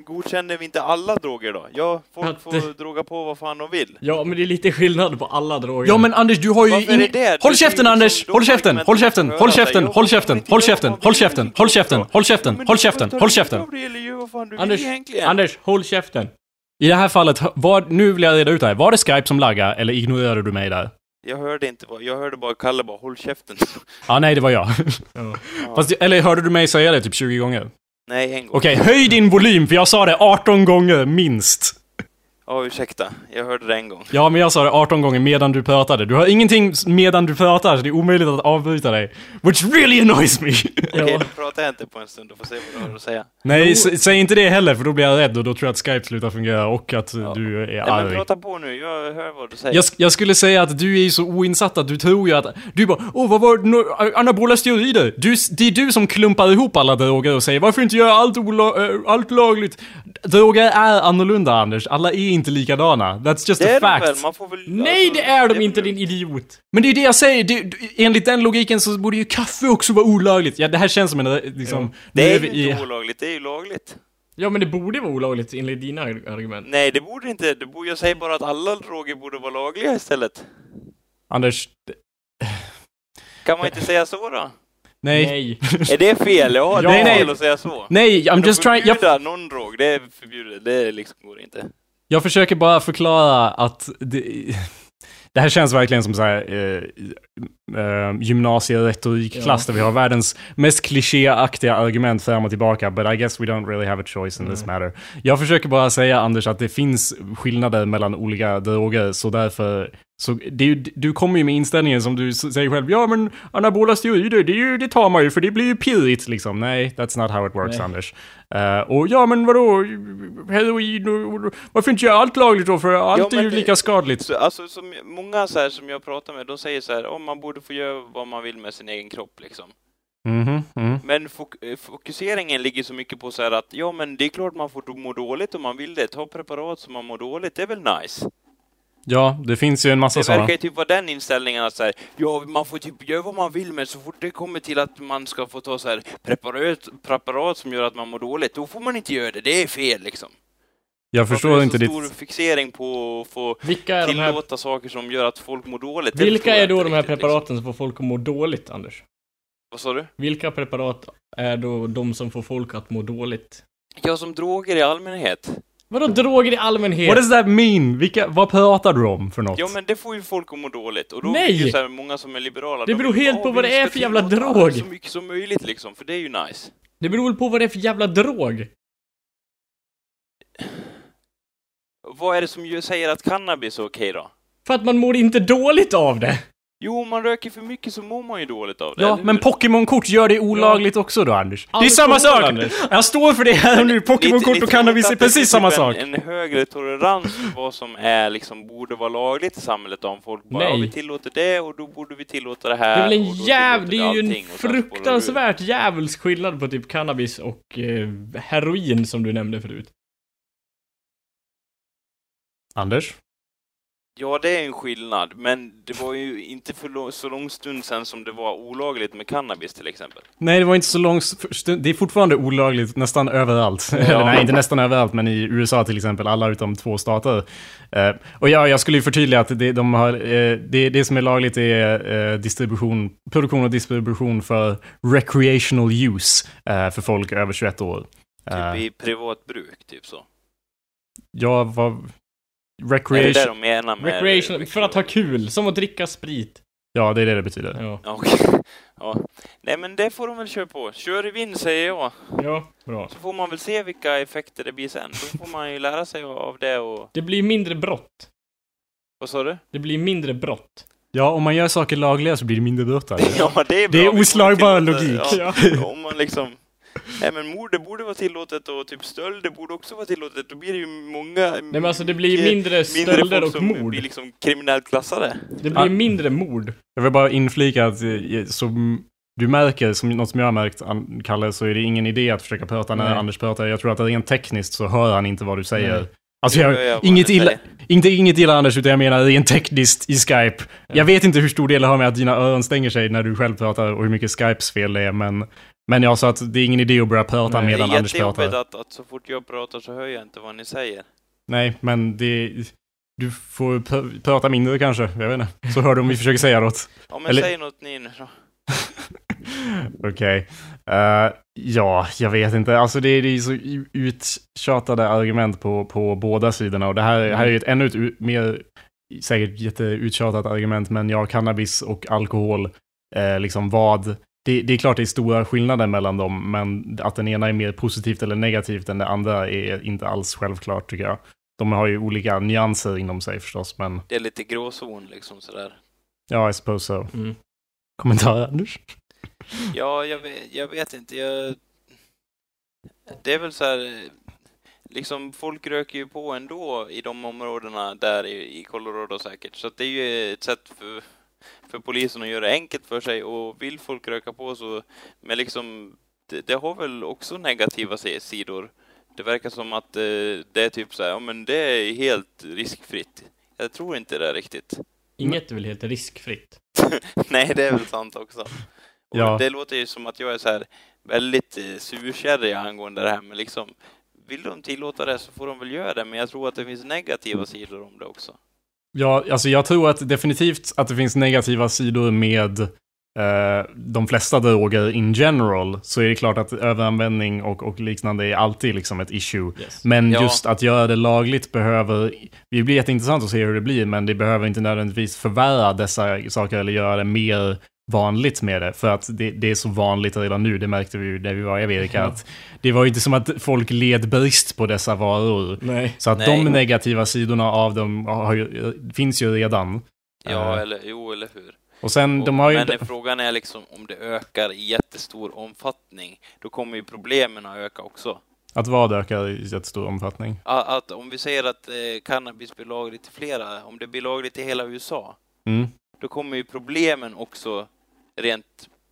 godkänner vi inte alla droger då? Ja, folk Att får droga på vad fan de vill. ja, men det är lite skillnad på alla droger. Ja men Anders, du har ju Varför är ingen... det det? Håll är käften Anders! Håll käften! Håll käften! Håll käften! Håll käften! Håll käften! Håll käften! Håll käften! Håll käften! Håll käften! Håll käften! Anders. Anders, håll käften! I det här fallet, vad, nu vill jag reda ut det här. Var det Skype som laggade eller ignorerade du mig där? Jag hörde inte vad, jag hörde bara Kalle bara håll käften. Ja, nej det var jag. Ja. Fast, eller hörde du mig säga det typ 20 gånger? Nej, en gång. Okej, höj din volym för jag sa det 18 gånger minst. Ja, ursäkta. Jag hörde det en gång. Ja, men jag sa det 18 gånger medan du pratade. Du har ingenting medan du pratar, så det är omöjligt att avbryta dig. Which really annoys me. Okej, då pratar jag inte på en stund och får se vad du har att säga. Nej, s- säg inte det heller för då blir jag rädd och då tror jag att Skype slutar fungera och att Ja. du är Nej, men arg. prata på nu, jag hör vad du säger. Jag, jag skulle säga att du är så oinsatt att du tror ju att... Du bara Åh, vad var no, anabola steroider? Du, det är du som klumpar ihop alla droger och säger varför inte göra allt, ola, äh, allt lagligt? Droger är annorlunda, Anders. Alla är inte likadana. That's just det a fact. väl, man får väl... Nej, alltså, det är de är inte, din idiot! Men det är det jag säger. Det, enligt den logiken så borde ju kaffe också vara olagligt. Ja, det här känns som en liksom... nu Det är ju i- inte olagligt, det är ju lagligt. Ja, men det borde vara olagligt enligt dina ar- argument. Nej, det borde inte. Det borde, jag säger bara att alla droger borde vara lagliga istället. Anders... Kan man inte säga så då? Nej. Nej. Är det fel? Ja, det Nej, är nej. fel att säga så. Nej, I'm just trying... Jag, någon drog, det är förbjudet. Det liksom går inte. Jag försöker bara förklara att det, Det här känns verkligen som så här, eh, eh, gymnasieretorikklass Ja. där vi har världens mest klichéaktiga argument fram och tillbaka. But I guess we don't really have a choice in this Nej. matter. Jag försöker bara säga, Anders, att det finns skillnader mellan olika droger, så därför... Så det är ju, du kommer ju med inställningen som du säger själv, ja men anabola steroider, det, ju, det tar man ju för det blir ju pirrigt liksom. Nej, that's not how it works, Nej. Anders. Eh, och ja men vadå, heroin och, varför inte göra allt lagligt då? För allt Ja, är ju det- lika skadligt. Så, alltså, som, många så här, som jag pratar med, de säger så här, om man borde få göra vad man vill med sin egen kropp liksom. Mhm, mhm. Men fok eh, fokuseringen ligger så mycket på så här att, ja men det är klart man får må dåligt om man vill det. Ta preparat som man mår dåligt, det är väl nice? Ja, det finns ju en massa Det sådana. verkar ju typ vara den inställningen att så här, ja man får typ göra vad man vill men så fort det kommer till att man ska få ta så här preparat, preparat som gör att man mår dåligt, då får man inte göra det. Det är fel liksom. Jag Varför förstår är det inte så ditt... stor fixering på att få Vilka är de här, tillåta saker som gör att folk mår dåligt? Det vilka är då inte de här riktigt, preparaten som får folk att må dåligt, Anders? Liksom. Vad sa du? Vilka preparat är då de som får folk att må dåligt? Ja, som droger i allmänhet. Vadå droger i allmänhet? What does that mean? Vilka, vad pratar du om för något? Ja, men det får ju folk att må dåligt. Och då Nej! är det så här många som är liberala. Det de beror vill, helt "Ja, på vad det är för jävla drog." Så mycket som möjligt liksom, för det är ju nice. Det beror väl på vad det är för jävla drog? Vad är det som ju säger att cannabis är okej då? För att man mår inte dåligt av det. Jo, om man röker för mycket så mår man ju dåligt av det. Ja, eller men? Pokémon-kort gör det olagligt också då, Anders. Det är samma sak! Anders. Jag står för det här nu. Pokémon-kort och cannabis är precis det samma sak. En, en högre tolerans för vad som är liksom, borde vara lagligt i samhället om folk bara, Nej. ja, vi tillåter det och då borde vi tillåta det Det här. är väl en jäv... Det är ju en det fruktansvärt djävulsk skillnad på typ cannabis och eh, heroin som du nämnde förut. Anders? Ja, det är en skillnad, men det var ju inte för så lång stund sedan som det var olagligt med cannabis till exempel. Nej, det var inte så långt... Det är fortfarande olagligt nästan överallt. Eller nej, inte nästan överallt, men i USA till exempel, alla utom två stater. Eh, och ja, jag skulle ju förtydliga att det, de har, eh, det, det som är lagligt är eh, distribution, produktion och distribution för recreational use eh, för folk över 21 år. Typ Eh, i privat bruk, typ så. ja, vad... Är det Recreation... det de menar med... Recreation, för att ha kul. Som att dricka sprit. Ja, det är det det betyder. Ja. Ja, Okej. Ja. Nej, men det får de väl köra på. Kör i vind, säger jag. Ja, bra. Så får man väl se vilka effekter det blir sen. Då får man ju lära sig av det och... Det blir mindre brott. Vad sa du? Det blir mindre brott. Ja, om man gör saker lagliga så blir det mindre brott. alltså. Ja, det är bra. Det är oslagbar logik. Ja, om man liksom... Nej men mord, det borde vara tillåtet och typ stöld, det borde också vara tillåtet. Då blir det ju många... Nej men alltså det blir mindre stölder och mord. blir liksom kriminellt klassade. Det blir Ja. mindre mord. Jag vill bara inflika att eh, som du märker, som något som jag har märkt, Kalle, så är det ingen idé att försöka prata när Nej. Anders pratar. Jag tror att rent tekniskt så hör han inte vad du säger. Nej. Alltså Jag jag, inget illa, inte inget illa Anders, utan jag menar rent tekniskt i Skype. Jag vet inte hur stor del det har med att dina öron stänger sig när du själv pratar och hur mycket Skypes fel det är, men, men jag sa att det är ingen idé att börja prata Nej, Det medan är Anders jättejobbigt pratar. att, att så fort jag pratar så hör jag inte vad ni säger. Nej, men det... Du får pr- prata mindre kanske, jag vet inte. Så hör du om vi försöker säga något. Ja men Eller- säg något ni nu då. Okej. Eh, ja, jag vet inte. Alltså det, det är så uttjatade argument på, på båda sidorna. Och det här, här är ju ett ännu ett mer, säkert jätteuttjatat argument, men ja, cannabis och alkohol, eh, liksom vad... Det, det är klart det är stora skillnader mellan dem, men att den ena är mer positivt eller negativt än det andra är inte alls självklart tycker jag. De har ju olika nyanser inom sig förstås, men Det är lite gråzon liksom sådär. ja, I suppose so. Mm. Kommentarer, Anders? Ja, jag vet, jag vet inte. Jag... Det är väl så här... Liksom, folk röker ju på ändå i de områdena där i, i Colorado säkert. Så att det är ju ett sätt för, för polisen att göra enkelt för sig. Och vill folk röka på så... Men liksom, det, det har väl också negativa si- sidor. Det verkar som att eh, det är typ så här, ja men det är helt riskfritt. Jag tror inte det riktigt. Inget är väl helt riskfritt. Nej, det är väl sant också. Och Ja. Det låter ju som att jag är så här väldigt eh, surkärrig angående det här, men liksom vill de tillåta det så får de väl göra det, men jag tror att det finns negativa sidor om det också. Ja, alltså jag tror att definitivt att det finns negativa sidor med eh, de flesta droger in general så är det klart att överanvändning och, och liknande är alltid liksom ett issue. Yes. Men Ja. just att göra det lagligt behöver, det blir jätteintressant att se hur det blir, men det behöver inte nödvändigtvis förvärra dessa saker eller göra det mer vanligt med det. För att det, det är så vanligt redan nu, det märkte vi ju när vi var i Amerika, Ja. att det var ju inte som att folk led brist på dessa varor. Nej. Så att Nej. de negativa sidorna av dem har ju, finns ju redan. Ja, Eh, eller jo, eller hur. och sen, Och, de har ju... men frågan är liksom om det ökar i jättestor omfattning, då kommer ju problemen att öka också. Att vad ökar i jättestor omfattning. Att, att om vi säger att eh, cannabis blir lagligt i flera, om det blir lagligt i hela USA, Mm. då kommer ju problemen också rent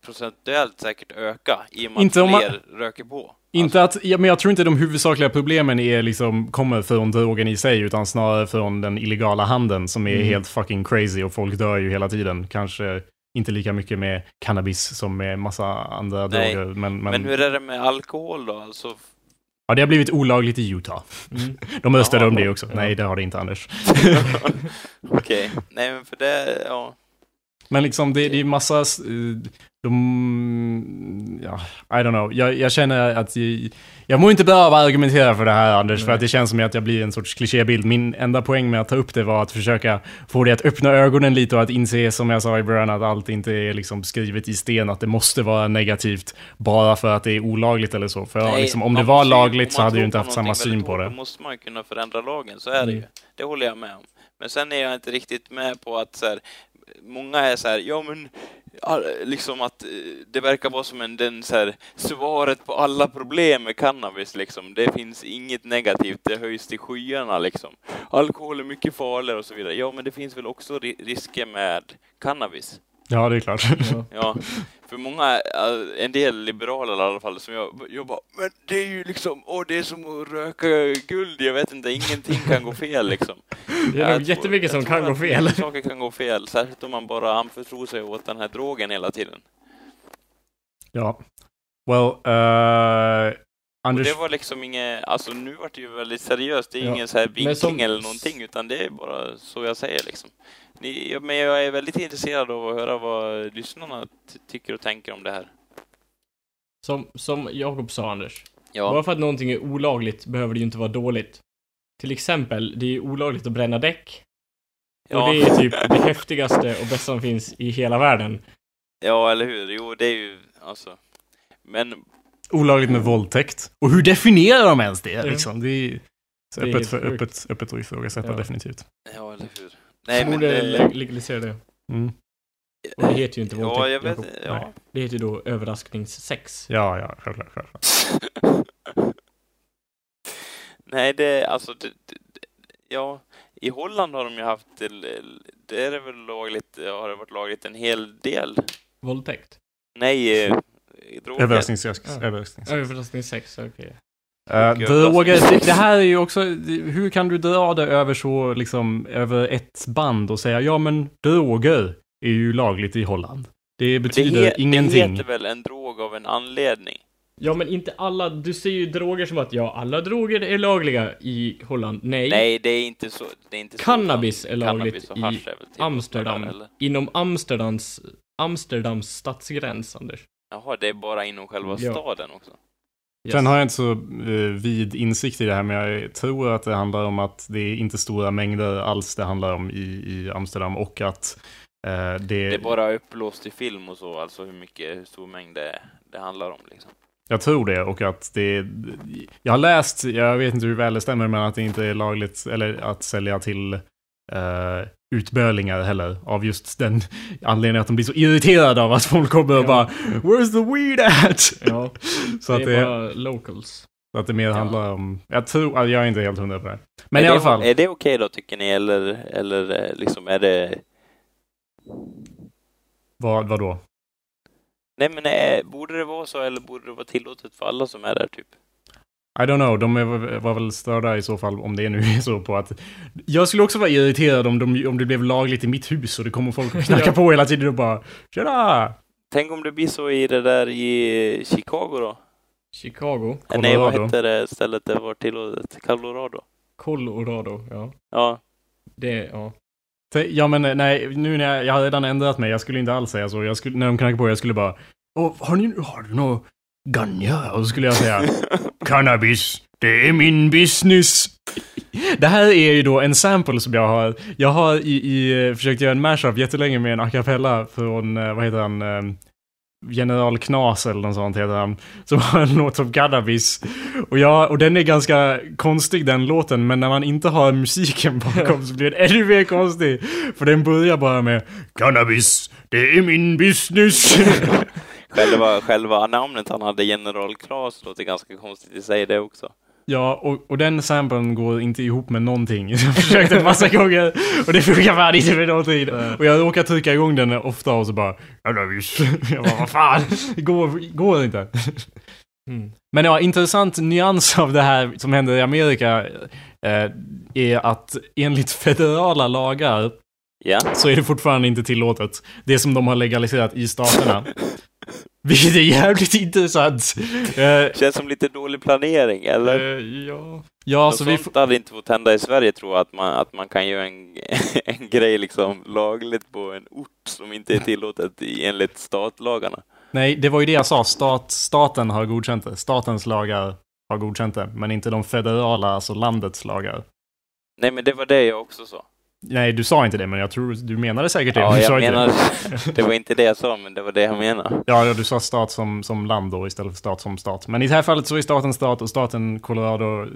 procentuellt säkert öka i och med Inte att om man- fler röker på. Inte att, ja, men jag tror inte de huvudsakliga problemen är liksom, kommer från drogen i sig, utan snarare från den illegala handeln som är Mm. helt fucking crazy och folk dör ju hela tiden. Kanske inte lika mycket med cannabis som med massa andra Nej, droger. Men, men, Men hur är det med alkohol då? Alltså, ja, det har blivit olagligt i Utah. Mm. De röstade om det också. Ja. Nej, det har det inte Anders. okej. Nej, men för det, ja. Men liksom det, det är massa, eh, de, ja, I don't know. Jag, jag känner att jag, jag mår inte att argumentera för det här Anders, för Nej. att det känns som att jag blir en sorts klichébild. Min enda poäng med att ta upp det var att försöka få det att öppna ögonen lite och att inse, som jag sa i början, att allt inte är liksom skrivet i sten, att det måste vara negativt bara för att det är olagligt eller så. För Nej, liksom, om det var lagligt så hade tror inte haft samma syn på det. Då måste man ju kunna förändra lagen, så är det ju. Mm. Det håller jag med om. Men sen är jag inte riktigt med på att så här, många är så här, ja men liksom att eh, det verkar vara som en, den så här, svaret på alla problem med cannabis liksom. Det finns inget negativt, det höjs till skyarna liksom. Alkohol är mycket farligare och så vidare. Ja, men det finns väl också risker med cannabis. Ja, det är klart. Ja. Ja, för många, eh, en del liberaler i alla fall, som jag, jag bara, men det är ju liksom, åh det är som att röka guld, jag vet inte, ingenting kan gå fel liksom. Det är nog jättemycket som kan gå fel. Saker kan gå fel, särskilt om man bara anförtror sig åt den här drogen hela tiden. Ja. Well, uh, Och Anders... det var liksom inget, alltså nu vart det ju väldigt seriöst, det är Ja, ingen så här vinkling som- eller någonting, utan det är bara så jag säger liksom. Ni, men jag är väldigt intresserad av att höra vad lyssnarna ty- tycker och tänker om det här. Som, som Jakob sa Anders. Ja, Bara för att någonting är olagligt behöver det ju inte vara dåligt. Till exempel, det är ju olagligt att bränna däck. ja. Och det är typ det häftigaste och bästa som finns i hela världen. Ja, eller hur? Jo, det är ju alltså. Men olagligt med våldtäkt. Och hur definierar de ens det? Liksom? Det är, så Det är öppet, för, sjukt. öppet, öppet att ifrågasätta Ja. definitivt. ja, eller hur? Nej, men Borde det, le- legalisera det. Mm. Och det heter ju inte våldtäkt. Ja, jag vet. Ja. Nej. Det heter ju då överraskningssex. Ja, ja, självklart. självklart. Nej, det alltså det, det, det- ja, i Holland har de ju haft det, det är det väl lagligt, har det varit lagligt en hel del? Våldtäkt? Nej, eh, droger. Överraskningssex. Ja. överraskningssex. Överraskningssex, okej. Uh, Och droger, det, det här är ju också, hur kan du dra det över så, liksom, över ett band och säga, ja men droger är ju lagligt i Holland. Det betyder det, ingenting. Det heter väl en drog av en anledning? Ja, men inte alla, du ser ju droger som att ja, alla droger är lagliga i Holland. Nej. Nej, det är inte så. Det är inte så Cannabis är Cannabis lagligt och i är Amsterdam. eller? Inom Amsterdams, Amsterdams stadsgräns, Anders. Jaha, det är bara inom själva Ja. staden också? Yes. Sen har jag inte så eh, vid insikt i det här, men jag tror att det handlar om att det är inte stora mängder alls det handlar om i, i Amsterdam och att eh, det, Det är bara upplåst i film och så, alltså hur mycket, hur stor mängd det, det handlar om liksom. Jag tror det och att det... Jag har läst, jag vet inte hur väl det stämmer, men att det inte är lagligt eller att sälja till uh, utbölingar heller. Av just den anledningen att de blir så irriterade av att folk kommer och Ja. bara Where's the weed at? Ja, så, att det det, är bara locals. så att det mer Ja. handlar om... Jag tror, jag är inte helt hundra på det. Men är i alla det, fall. Är det okej då, tycker ni, eller, eller eh, liksom är det... Vad, vad då? Nej men är, borde det vara så, eller borde det vara tillåtet för alla som är där, typ? I don't know, de är, var väl störda i så fall om det nu är så på att... Jag skulle också vara irriterad om, de, om det blev lagligt i mitt hus och det kommer folk och knackar på hela tiden och bara Tjena! Tänk om det blir så i det där i Chicago då? Chicago. Eh, Nej, vad Colorado. hette det stället det var tillåtet? Colorado? Colorado, ja. Ja, Det, ja. Ja men eh, nej, nu när jag, jag har redan ändrat mig, jag skulle inte alls säga så. Jag skulle, när de knackade på, jag skulle bara Åh, har ni, har du något ganja? Och så skulle jag säga Cannabis, det är min business. Det här är ju då en sample som jag har. Jag har i, i, försökt göra en mashup jättelänge med en a cappella från, eh, vad heter han, eh, General Knas eller något sånt heter han. Som har en låt om cannabis. Och, jag, och den är ganska konstig den låten, men när man inte har musiken bakom så blir den ännu mer konstig. För den börjar bara med Cannabis, det är min business. Själva, själva namnet han hade, General Klas, låter ganska konstigt i sig det också. Ja, och, och den samplen går inte ihop med någonting. Jag har försökt en massa gånger och det funkar fan inte med någonting. Och jag råkar trycka igång den ofta och så bara. Jag bara, vad fan, det går, går inte. Mm. Men ja, intressant nyans av det här som händer i Amerika eh, är att enligt federala lagar Ja. så är det fortfarande inte tillåtet. Det som de har legaliserat i staterna. Vilket är jävligt intressant. Eh, Känns som lite dålig planering, eller? eh, ja. Ja, Något så vi sånt hade inte fått hända i Sverige tror jag, att man, att man kan göra en, en grej liksom lagligt på en ort som inte är tillåtet enligt statlagarna. Nej, det var ju det jag sa. Stat, staten har godkänt det. Statens lagar har godkänt det. Men inte de federala, alltså landets lagar. Nej, men det var det jag också sa. Nej, du sa inte det, men jag tror du menade säkert det. Ja, jag menar, det. det var inte det jag sa, men det var det jag menade. Ja, ja, du sa stat som, som land då istället för stat som stat. Men i det här fallet så är staten stat och staten Colorado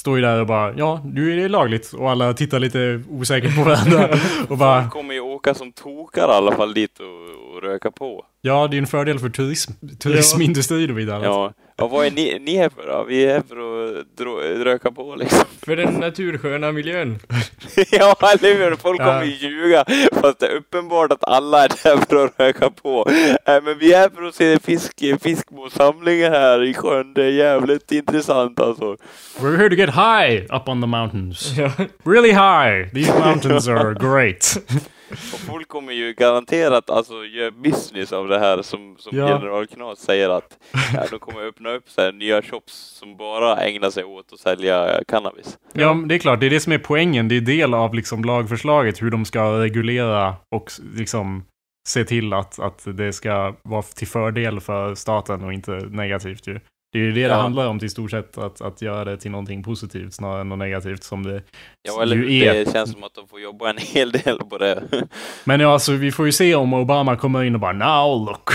står ju där och bara ja, nu är det lagligt. Och alla tittar lite osäkert på varandra. och bara Folk kommer ju åka som tokar i alla fall dit och, och röka på. Ja, det är en fördel för turism, turismindustrin och vidare. Ja, och vad är ni, ni här för då? Vi är här för att dro, röka på liksom. För den natursköna miljön. ja, eller hur? Folk Ja. kommer ju ljuga, fast det är uppenbart att alla är där för att röka på. Äh, men vi är här för att se fisk, fiskmåssamlingar här i sjön. Det är jävligt intressant alltså. We're here to get high up on the mountains. Ja. Really high! These mountains are great. Och folk kommer ju garanterat alltså göra business av det här som, som Ja. General Knas säger att ja, de kommer öppna upp så här nya shops som bara ägnar sig åt att sälja cannabis. Ja, det är klart. Det är det som är poängen. Det är del av liksom lagförslaget hur de ska reglera och liksom se till att, att det ska vara till fördel för staten och inte negativt ju. Det är ju det det Ja. handlar om till stort sett, att, att göra det till någonting positivt snarare än något negativt som det Ja, eller ju är. Det känns som att de får jobba en hel del på det. Men ja, alltså vi får ju se om Obama kommer in och bara now look.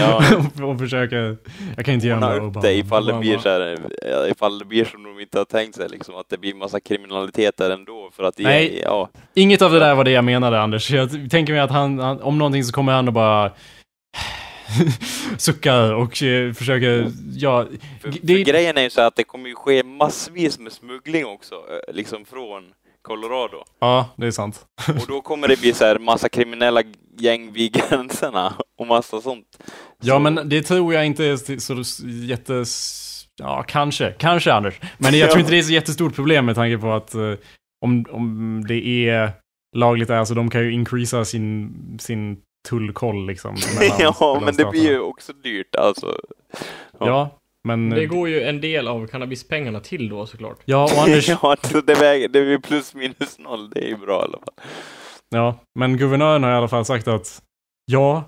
Ja. och försöker... Jag kan inte göra Obama. det ifall det blir så här, ifall det blir som de inte har tänkt sig liksom, att det blir massa kriminalitet där ändå för att det, Nej. ja, Inget av det där var det jag menade Anders. Jag tänker mig att han, han om någonting så kommer han och bara suckar och eh, försöker, ja, för, det- för grejen är ju så att det kommer ju ske massvis med smuggling också, eh, liksom från Colorado. ja, det är sant. Och då kommer det bli så här massa kriminella gäng vid gränserna och massa sånt. Ja, Så- men det tror jag inte är så- jättes... Ja, kanske. Kanske, Anders. Men jag Ja. tror inte det är så jättestort problem med tanke på att eh, om, om det är lagligt där, så de kan ju increasa sin, sin tullkoll liksom. ja, men det blir ju också dyrt alltså. Ja, men... Det går ju en del av cannabispengarna till då såklart. Ja, och Anders... ja, så det, väger, det blir plus minus noll, det är ju bra i alla fall. Ja, men guvernören har i alla fall sagt att ja,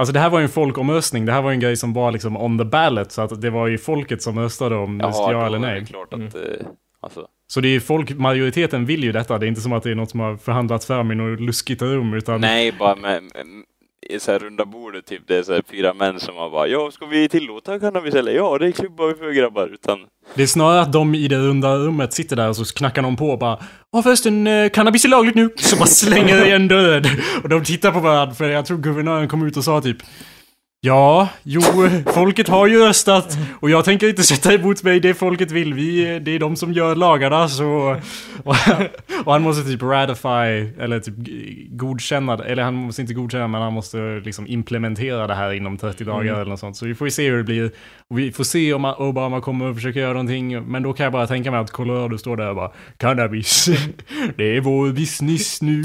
alltså det här var ju en folkomröstning. Det här var ju en grej som var liksom on the ballot, så att det var ju folket som röstade om det ska ja eller nej. det klart att, eh, alltså, Så det är ju folk, majoriteten vill ju detta. Det är inte som att det är något som har förhandlats fram i något luskigt rum, utan nej, bara med, med i så här runda bordet typ, det är så här fyra män som har bara ja, ska vi tillåta cannabis eller ja, det klubbar vi för grabbar, utan det är snarare att de i det runda rummet sitter där och så knackar någon på och bara Ja förresten, eh, cannabis är lagligt nu. Så bara slänger igen dörren. Och de tittar på varandra, för jag tror guvernören kom ut och sa typ Ja, jo, folket har ju röstat och jag tänker inte sätta emot mig det folket vill. Vi, det är de som gör lagarna så... Och, och han måste typ ratify, eller typ godkänna, eller han måste inte godkänna men han måste liksom implementera det här inom 30 dagar eller något sånt. Så vi får ju se hur det blir. Och vi får se om Obama kommer att försöka göra någonting, men då kan jag bara tänka mig att Colorado står där och bara Cannabis, det är vår business nu.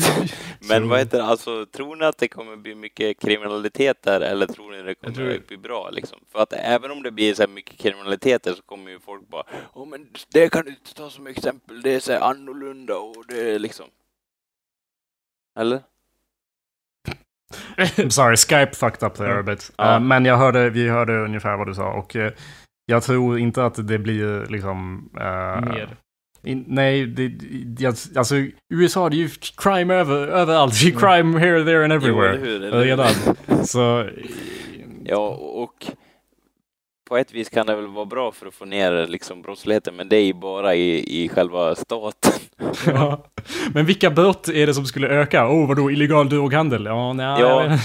Men vad heter det, alltså tror ni att det kommer bli mycket kriminalitet där eller tror ni det kommer tror- bli bra liksom? För att även om det blir så här mycket kriminalitet där så kommer ju folk bara Åh men det kan du inte ta som exempel, det är så här annorlunda och det är liksom Eller? I'm sorry, Skype fucked up there a bit. Ja. Eh, men jag hörde, vi hörde ungefär vad du sa och eh, jag tror inte att det blir liksom... eh, Mer. In, nej, det, jag, alltså USA det är ju crime över, överallt. Det är crime here, there and Jo, everywhere. Eller hur? Redan. Så... Ja, och på ett vis kan det väl vara bra för att få ner liksom brottsligheten, men det är ju bara i, i själva staten. Ja. Men vilka brott är det som skulle öka? Oh, vadå, illegal droghandel? Ja, nej, Ja.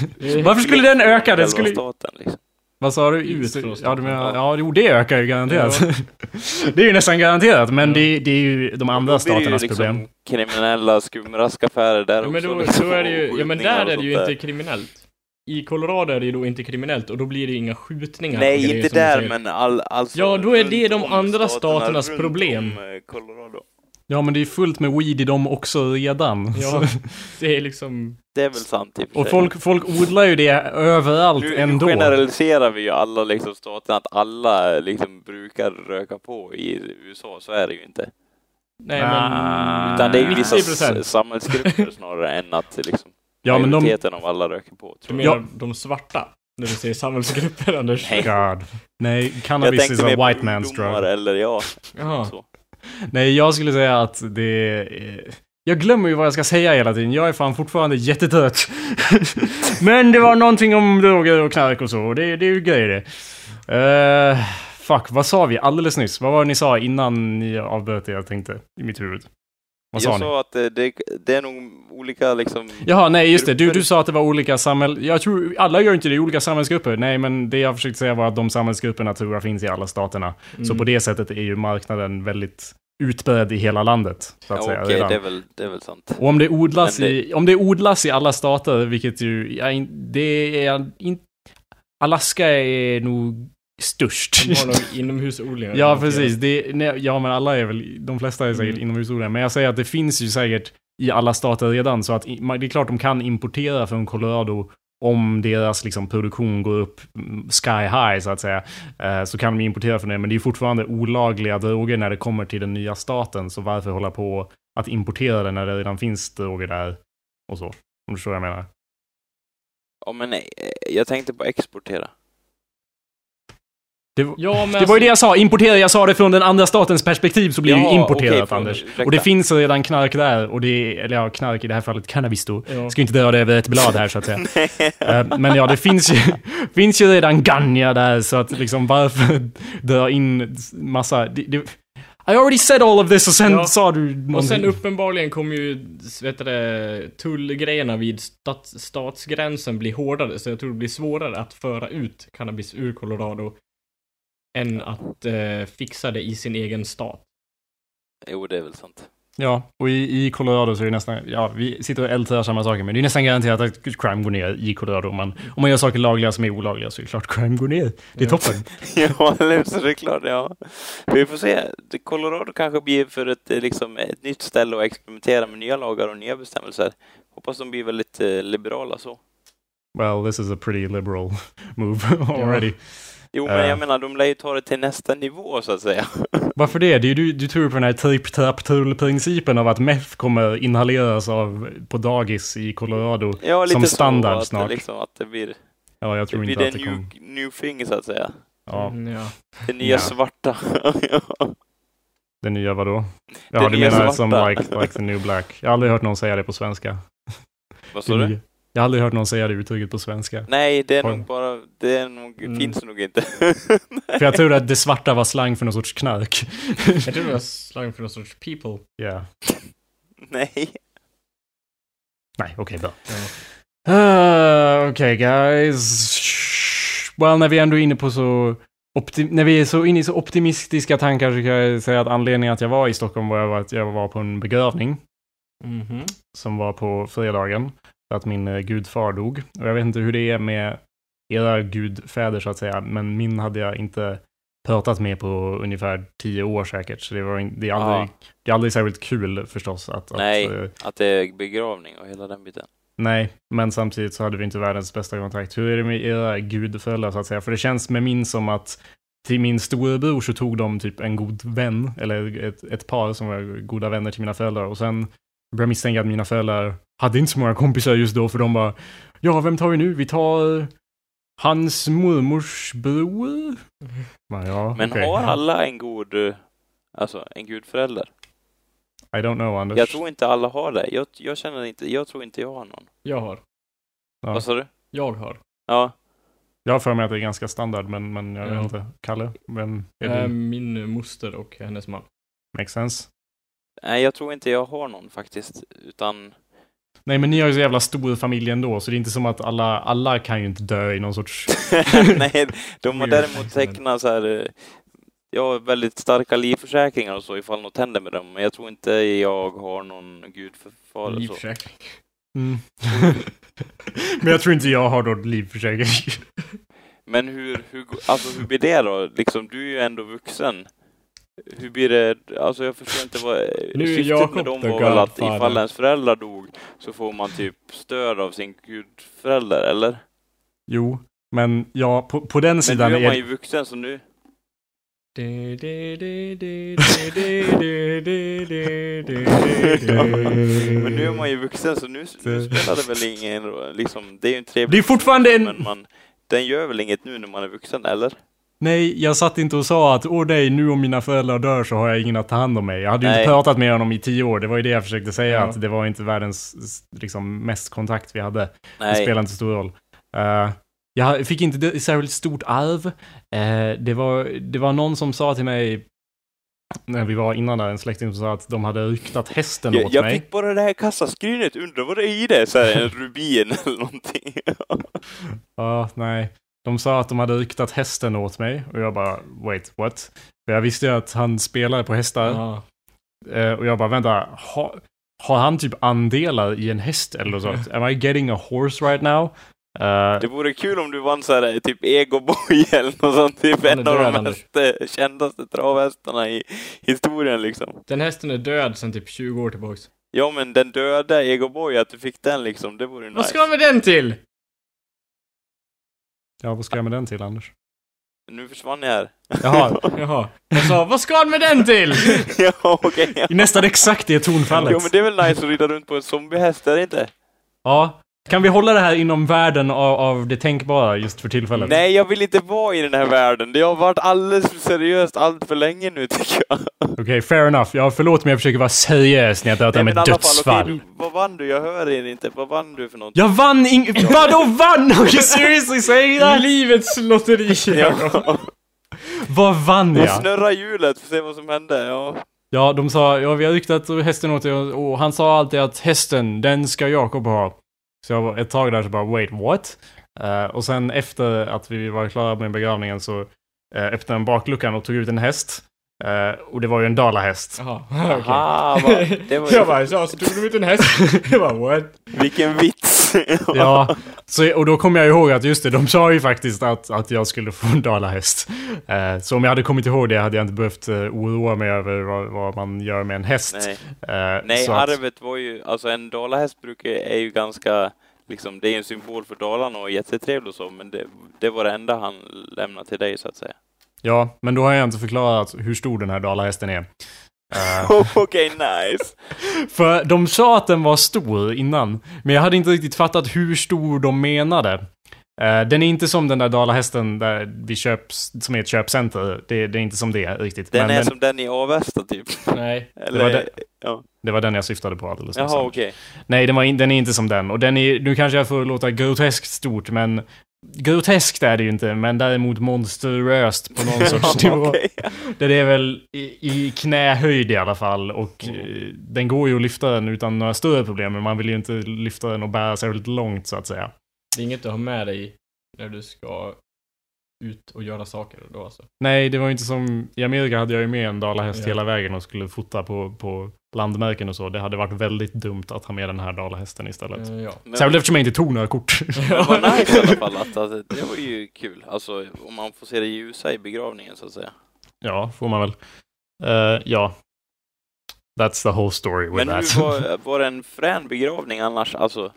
Varför skulle den öka? Den skulle... staten, liksom. Vad sa du? Ut från Ja, du menar, ja, jo, det ökar ju garanterat. det är ju nästan garanterat, men Ja. det, det är ju de andra staternas liksom problem. kriminella skumraskaffärer där Ja, men också. då, liksom, då är det ju, ja men där är det ju inte kriminellt. I Colorado är det ju då inte kriminellt och då blir det ju inga skjutningar. Nej, inte där, säger. men all, alltså... Ja, då är det de andra staterna staternas problem. eh, Colorado. Ja, men det är fullt med weed i dem också redan. Ja, det är liksom... Det är väl sant i och folk, folk odlar ju det överallt nu, ändå. Nu generaliserar vi ju alla liksom staterna att alla liksom brukar röka på i USA, så är det ju inte. Nej Ah. men... Utan det är ju vissa 90%. s- samhällsgrupper snarare än att liksom Ja, men de... av alla röker på. Du menar de svarta? När du säger samhällsgrupper, Anders? Nej. God. Nej, cannabis is a white man's drug. eller ja, så. Nej, jag skulle säga att det är... Jag glömmer ju vad jag ska säga hela tiden. Jag är fan fortfarande jättetrött. Men det var någonting om droger och knark och så. Det, det är ju grejer det. Uh, fuck, vad sa vi alldeles nyss? Vad var det ni sa innan ni avbröt det jag tänkte i mitt huvud? Vad sa Jag ni? sa att eh, det, det är nog olika liksom... Jaha, nej just det. Du, du sa att det var olika samhäll... Jag tror, alla gör inte det olika samhällsgrupper. Nej, men det jag försökte säga var att de samhällsgrupperna tror jag finns i alla staterna. Så Mm. på det sättet är ju marknaden väldigt utbredd i hela landet. Så att Ja, säga, redan. det, är väl, det är väl sant. Och om det, odlas det- I, om det odlas i alla stater, vilket ju... Ja, det är inte... Alaska är nog störst. De har nog inomhusodlingar. Ja, precis. Det, nej, ja, men alla är väl... De flesta är säkert Mm. inomhusodlare. Men jag säger att det finns ju säkert i alla stater redan. Så att det är klart de kan importera från Colorado om deras liksom, produktion går upp mm, sky high, så att säga. Eh, så kan de importera från det. Men det är fortfarande olagliga droger när det kommer till den nya staten. Så varför hålla på att importera det när det redan finns droger där? Och så. Om du förstår vad jag menar. Ja, men nej, eh, jag tänkte på exportera. Det, Ja, men det var ju det jag sa. Importera. Jag sa det från den andra statens perspektiv så blir det ju Ja, importerat, för- Anders. ursäkta. Och det finns redan knark där. Och det är, eller ja, knark i det här fallet cannabis då. Ja. Ska inte dra det över ett blad här så att säga. Eh, Men ja, det finns ju, finns ju redan Ganja där så att liksom varför dra in massa... Det, det, I already said all of this och sen Ja. sa du Och någonting. sen uppenbarligen kommer ju, vet du det, tullgrejerna vid stat, statsgränsen bli hårdare, så jag tror det blir svårare att föra ut cannabis ur Colorado än att eh, fixa det i sin egen stat. Jo, det är väl sant. Ja, och i, i Colorado så är det nästan... Ja, vi sitter och ältar samma saker, men det är nästan garanterat att crime går ner i Colorado. Om man, om man gör saker lagliga som är olagliga så är det klart crime går ner. Det är Ja. toppen. Ja, eller det är klart, ja. Vi får se. Det- Colorado kanske blir för ett, eh, liksom, ett nytt ställe att experimentera med nya lagar och nya bestämmelser. Hoppas de blir väldigt eh, liberala så. Well, this is a pretty liberal move already. Jo, men Eh. jag menar, de lär ju ta det till nästa nivå så att säga. Varför det? det är, ju- du, du tror på den här trip trap tull principen av att meth kommer inhaleras av, på dagis i Colorado. Ja, Som standard att, snart. Det, liksom, att det blir, Ja, jag det tror blir inte det att det new, kommer... new thing så att säga. Ja, Mm, ja. Det nya Ja. svarta. det nya vadå? Ja, Det du nya menar som svarta. like, like the new black. Jag har aldrig hört någon säga det på svenska. Vad sa Det du? Jag har aldrig hört någon säga det uttrycket på svenska. Nej, det är nog bara, det är nog, Mm. finns nog inte. För jag tror att det svarta var slang för någon sorts knark. Jag tror det var slang för någon sorts people. Ja. Nej. Nej, okej, bra. Ja. Uh, okej, guys. Well, när vi ändå är inne på så... När vi är så inne i så optimistiska tankar så kan jag säga att anledningen att jag var i Stockholm var att jag var på en begravning. Mhm. som var på fredagen. För att min eh, gudfar dog. Och jag vet inte hur det är med era gudfäder så att säga. Men min hade jag inte pratat med på ungefär tio år säkert. Så det, var in, det, är, aldrig, det är aldrig särskilt kul förstås. Att, Nej. Att, eh, Att det är begravning och hela den biten. nej, men samtidigt så hade vi inte världens bästa kontakt. Hur är det med era gudföräldrar så att säga? För det känns med min som att till min storebror så tog de typ en god vän, eller ett, ett par som var goda vänner till mina föräldrar. Och sen börjar misstänka att mina föräldrar hade inte så många kompisar just då för de bara Ja, vem tar vi nu? Vi tar hans mormors bror? Bara, Ja, Men okej. har alla en god, eh, alltså en gudförälder? I don't know, Anders. Jag tror inte alla har det. Jag, jag känner inte, jag tror inte jag har någon. Jag har. Ja. Vad sa du? Jag har. Ja. Jag har för mig att det är ganska standard, men, men jag Ja. vet inte. Kalle? Vem är Eh, du? min moster och hennes man. Makes sense. Nej, jag tror inte jag har någon faktiskt. Utan, Nej, men ni har ju så jävla stor familj ändå, så det är inte som att alla, alla kan ju inte dö i någon sorts... nej, de har däremot tecknat så här, eh, ja, väldigt starka livförsäkringar och så ifall något händer med dem. Men jag tror inte jag har någon gudförfader. så. Livförsäkring. Mm. men jag tror inte jag har någon livförsäkring. Men hur, hur, alltså, hur blir det då? Liksom, du är ju ändå vuxen hur blir det? Alltså jag förstår inte vad nu syftet Jacob med dem var väl att ifall ens föräldrar dog så får man typ stöd av sin gudförälder, eller? Jo, men ja, på, på den men sidan... Men nu är man ju vuxen, så nu... Men nu är man ju vuxen så nu, spelar det väl ingen roll. Liksom, det är ju en trevlig... Det är fortfarande en... Men man, den gör väl inget nu när man är vuxen, eller? Nej, jag satt inte och sa att åh nej, nu om mina föräldrar dör så har jag ingen att ta hand om mig. Jag hade ju Nej. inte pratat med honom i tio år. Det var ju det jag försökte säga, Ja. att det var inte världens liksom, mest kontakt vi hade. Det Nej. spelar inte så stor roll. Eh, jag fick inte det- särskilt stort arv. Eh, det, var, det var någon som sa till mig, när vi var innan där, en släkting som sa att de hade ryktat hästen Jag, åt jag mig. fick bara det här kassaskrinet, undrar vad det är i det? Så här, en rubin eller någonting. Ja, nej. De sa att de hade ryktat hästen åt mig och jag bara, wait, what? För jag visste ju att han spelade på hästar. Ja. Eh, och jag bara, vänta, ha, har han typ andelar i en häst eller något sånt? Am I getting a horse right now? Eh, Det vore kul om du vann så här, typ Egoboy eller något sånt. Typ en av de mest eh, kändaste travhästarna i historien liksom. Den hästen är död sedan typ 20 år tillbaks. Ja men den döda Egoboy, att du fick den liksom, det vore Vad nice. ska man med den till? Ja, vad ska jag med den till, Anders? Nu försvann jag här. Jaha, Jaha. Jag sa, vad ska han med den till? ja okej. ja. i nästan exakt det tonfallet. Jo men det är väl nice att rida runt på en zombiehäst, är det inte? Ja. Kan vi hålla det här inom världen av, av det tänkbara just för tillfället? Nej, jag vill inte vara i den här världen. Det har varit alldeles för seriöst allt för länge nu tycker jag. Okej, fair enough. Ja, förlåt men jag försöker vara seriös när jag pratar om ett dödsfall. okej, vad vann du? Jag hör er inte. Vad vann du för något? Jag vann ing... Vadå vann? Are you seriously saying that? Livets lotteri. Ja. Vad vann Jag jag? snurrar hjulet för att se vad som hände. Ja. Ja, de sa, ja vi har ryktat hästen åt dig och han sa alltid att hästen, den ska Jakob ha. Så jag var ett tag där så bara, wait, what? Eh, och sen efter att vi var klara med begravningen så uh, öppnade han bakluckan och tog ut en häst. Eh, och det var ju en dalahäst. Jaha, okej. Aha, det var Jag bara, ja, så tog du ut en häst. Jag bara, what? Vilken vits! Ja, så, och då kom jag ihåg att just det, de sa ju faktiskt att, att jag skulle få en dalahäst. Eh, så om jag hade kommit ihåg det hade jag inte behövt uh, oroa mig över vad, vad man gör med en häst. Nej, Eh, Nej så att- arvet var ju, alltså en dalahäst brukar, är ju ganska, liksom, det är en symbol för Dalarna och jättetrevlig och så, men det, det var det enda han lämnade till dig så att säga. Ja, men då har jag inte förklarat hur stor den här dalahästen är. Eh, Okej, nice! för de sa att den var stor innan, men jag hade inte riktigt fattat hur stor de menade. Eh, den är inte som den där dalahästen där vi köps, som är ett köpcenter. Det, det är inte som det riktigt. Den men är den, som den i Avesta typ. Nej. Eller, var det- ja. det var den jag syftade på alldeles. Jaha, okej. Nej, den, var in, den är inte som den. Och den är, nu kanske jag får låta groteskt stort, men groteskt är det ju inte, men däremot monstruöst på någon sorts nivå. Okej. Det är väl i, i knähöjd i alla fall och Mm. eh, den går ju att lyfta den utan några större problem, men man vill ju inte lyfta den och bära särskilt långt så att säga. Det är inget du har med dig när du ska ut och göra saker då alltså. Nej, det var ju inte som... I Amerika hade jag ju med en dalahäst Ja. hela vägen och skulle fota på, på landmärken och så. Det hade varit väldigt dumt att ha med den här dalahästen istället. Eh, ja. Men, Särskilt eftersom jag inte tog några kort. men vad nice i alla fall att, att det var ju kul. Alltså om man får se det ljusa i begravningen så att säga. ja, får man väl. Eh, ja. That's the whole story with Men that. hur var, var det en frän begravning annars? Alltså,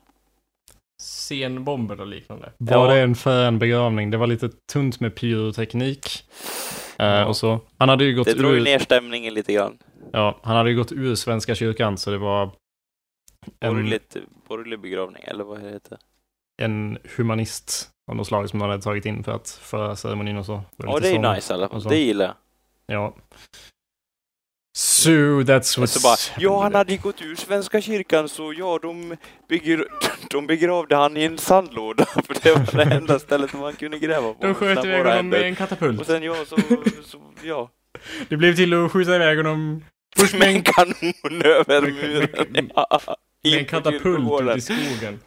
Scenbomber och liknande. Var Ja. det en frän begravning? Det var lite tunt med pyroteknik. Eh, Ja. och så. Han hade ju gått det drog ju ur... ner stämningen lite grann. Ja, han hade ju gått ur Svenska kyrkan så det var En, Borgerligt, borgerlig begravning, eller vad heter det? en humanist av något slag som de hade tagit in för att föra ceremonin och så. Ja, lite det är sång. nice i alla fall. Det gillar jag. Ja. So that's what... Så bara, ja, han hade ju gått ur Svenska kyrkan så ja, de, begra de begravde han i en sandlåda för det var det enda stället man kunde gräva på. De sköt iväg honom med en katapult. Och sen ja, så, så ja. Det blev till att skjuta iväg honom först Med en kanon över Med- muren. med- Ja, Med en katapult ut i skogen.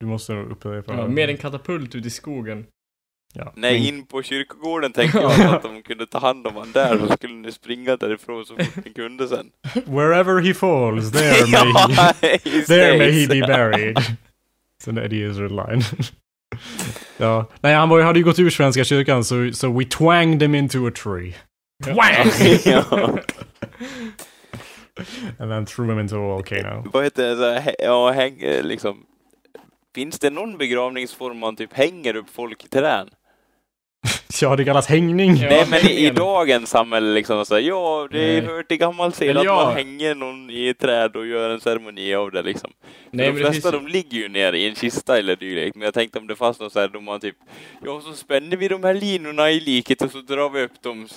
Du måste nog upprepa Ja, med en katapult ut i skogen. Ja. Nej, in på kyrkogården tänkte jag att de kunde ta hand om han där så skulle ni springa därifrån så fort ni kunde sen. Wherever he falls, there may he, there may he be buried. It's an Eddie Izzard line. ja. Nej, han var, hade ju gått ur Svenska kyrkan så, så we twanged him into a tree. Wang! And then threw him into a volcano. Vad heter det? Så här, hä- ja, häng, eh, liksom. Finns det någon begravningsform man typ hänger upp folk i trän? Ja, det kallas hängning. Ja. Nej, men i, i dagens samhälle liksom så här, ja, det är hört till gammal sed Eller att ja. man hänger någon i ett träd och gör en ceremoni av det liksom. Nej, de flesta finns, de ligger ju ner i en kista eller dylikt, men jag tänkte om det fanns något så här då man typ, ja så spänner vi de här linorna i liket och så drar vi upp dem.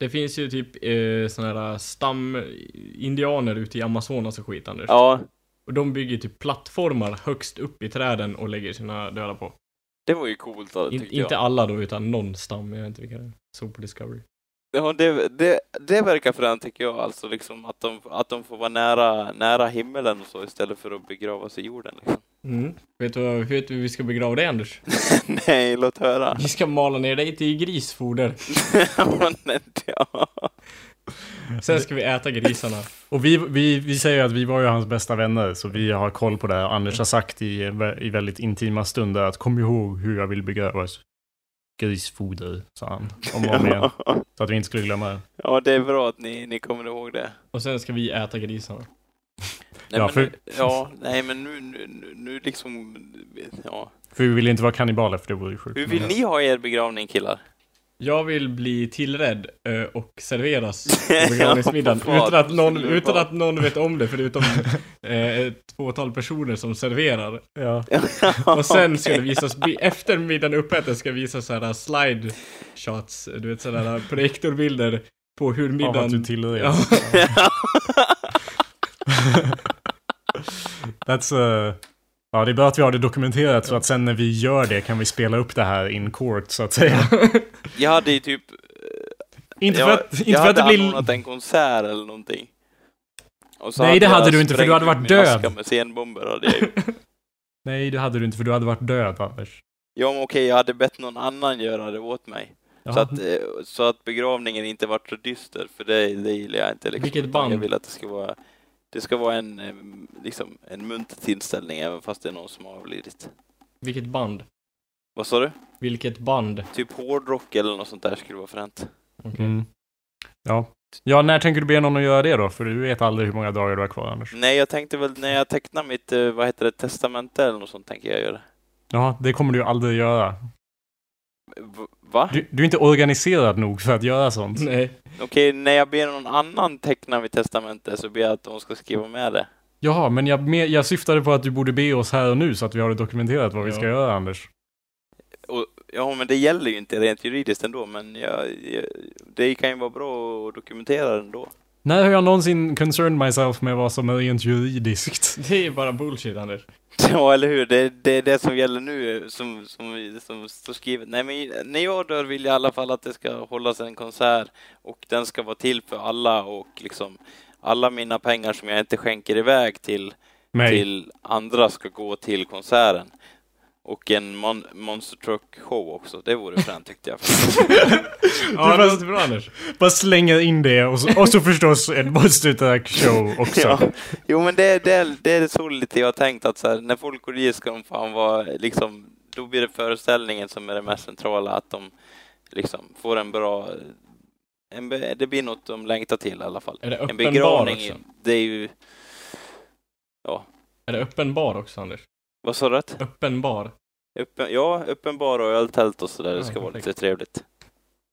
Det finns ju typ eh, såna här stam-indianer ute i Amazonas och skit, Anders. Ja, Och de bygger typ plattformar högst upp i träden och lägger sina döda på. det var ju coolt då, In, tyckte inte jag. alla då, utan någon stam. Jag vet inte vilka det är. Såg på Discovery. Ja, det, det, det verkar fränt tycker jag, alltså liksom att de, att de får vara nära, nära himmelen och så istället för att begravas i jorden liksom. Mm. Vet, du, vad- vet du hur vi ska begrava dig, Anders? Nej, låt höra. Vi ska mala ner dig till grisfoder. Sen ska vi äta grisarna. Och vi, vi, vi säger att vi var ju hans bästa vänner, så vi har koll på det. Anders har sagt i, i väldigt intima stunder att kom ihåg hur jag vill begravas. Grisfoder, sa han. Om och igen. Så att vi inte skulle glömma det. Ja, det är bra att ni, ni kommer ihåg det. Och sen ska vi äta grisarna. Nej, Ja, men, för- ja, nej men nu, nu, nu- liksom, ja. För vi ville inte vara kannibaler, för det vore ju sjukt. Hur vill ni ha er begravning killar? Jag vill bli tillredd eh, och serveras på begravningsmiddagen Ja, utan, att någon, utan att någon vet om det förutom eh, ett fåtal personer som serverar. Ja. Och sen ska det visas, efter middagen är uppäten ska det visas sådana slide shots, du vet sådana projektorbilder på hur Av att middagen... du tillreds. Ja. That's uh, Ja, det är bra att vi har det dokumenterat så att sen när vi gör det kan vi spela upp det här in court så att säga. Jag hade ju typ, inte jag, för att, inte jag för att hade det blir... anordnat en konsert eller någonting. Nej, det jag hade du inte, för du hade varit död. med scenbomber hade jag ju. Nej, det hade du inte för du hade varit död Anders. Ja, men okej, jag hade bett någon annan göra det åt mig. Så att, eh, så att begravningen inte vart så dyster, för det, det gillar jag inte. Liksom. Vilket band? Jag vill att det ska vara, det ska vara en, eh, liksom, en munter tillställning, även fast det är någon som har avlidit. Vilket band? Vad sa du? Vilket band? Typ hårdrock eller något sånt där skulle vara fränt. Okej. Mm. Ja. Ja, när tänker du be någon att göra det då? För du vet aldrig hur många dagar du har kvar Anders. Nej, jag tänkte väl när jag tecknar mitt, eh, vad heter det, testamente eller något sånt tänker jag göra. Ja, det kommer du ju aldrig göra. Va? Du, du är inte organiserad nog för att göra sånt. Nej. Okej, när jag ber någon annan teckna mitt testamente så ber jag att de ska skriva med det. Jaha, men jag, me- jag syftade på att du borde be oss här och nu så att vi har det dokumenterat vad vi Ja. ska göra Anders. Och, ja, men det gäller ju inte rent juridiskt ändå, men jag, jag, det kan ju vara bra att dokumentera det ändå. När har jag någonsin concerned myself med vad som är rent juridiskt? Det är bara bullshit, Anders. Ja, eller hur? Det, det är det som gäller nu, som, som, som står skrivet. Nej, men när jag dör vill jag i alla fall att det ska hållas en konsert och den ska vara till för alla och liksom alla mina pengar som jag inte skänker iväg till, till andra ska gå till konserten. Och en mon Monster Truck show också. Det vore fränt tyckte jag. Ja, det låter bra, Anders. Bara slänger in det och så, och så förstås en Monster Truck show också. Ja. Jo men det, det, det är så lite jag har tänkt att så här, när folk går dit ska de fan vara liksom, då blir det föreställningen som är det mest centrala, att de liksom får en bra, en, det blir något de längtar till i alla fall. Är det En öppen bar begravning, också? det är ju, Är det öppen bar också, Anders? Vad sa du? rätt? Öppen bar? Öppen, ja, öppen bar och öltält och sådär, det Ja, ska vara perfekt. lite trevligt.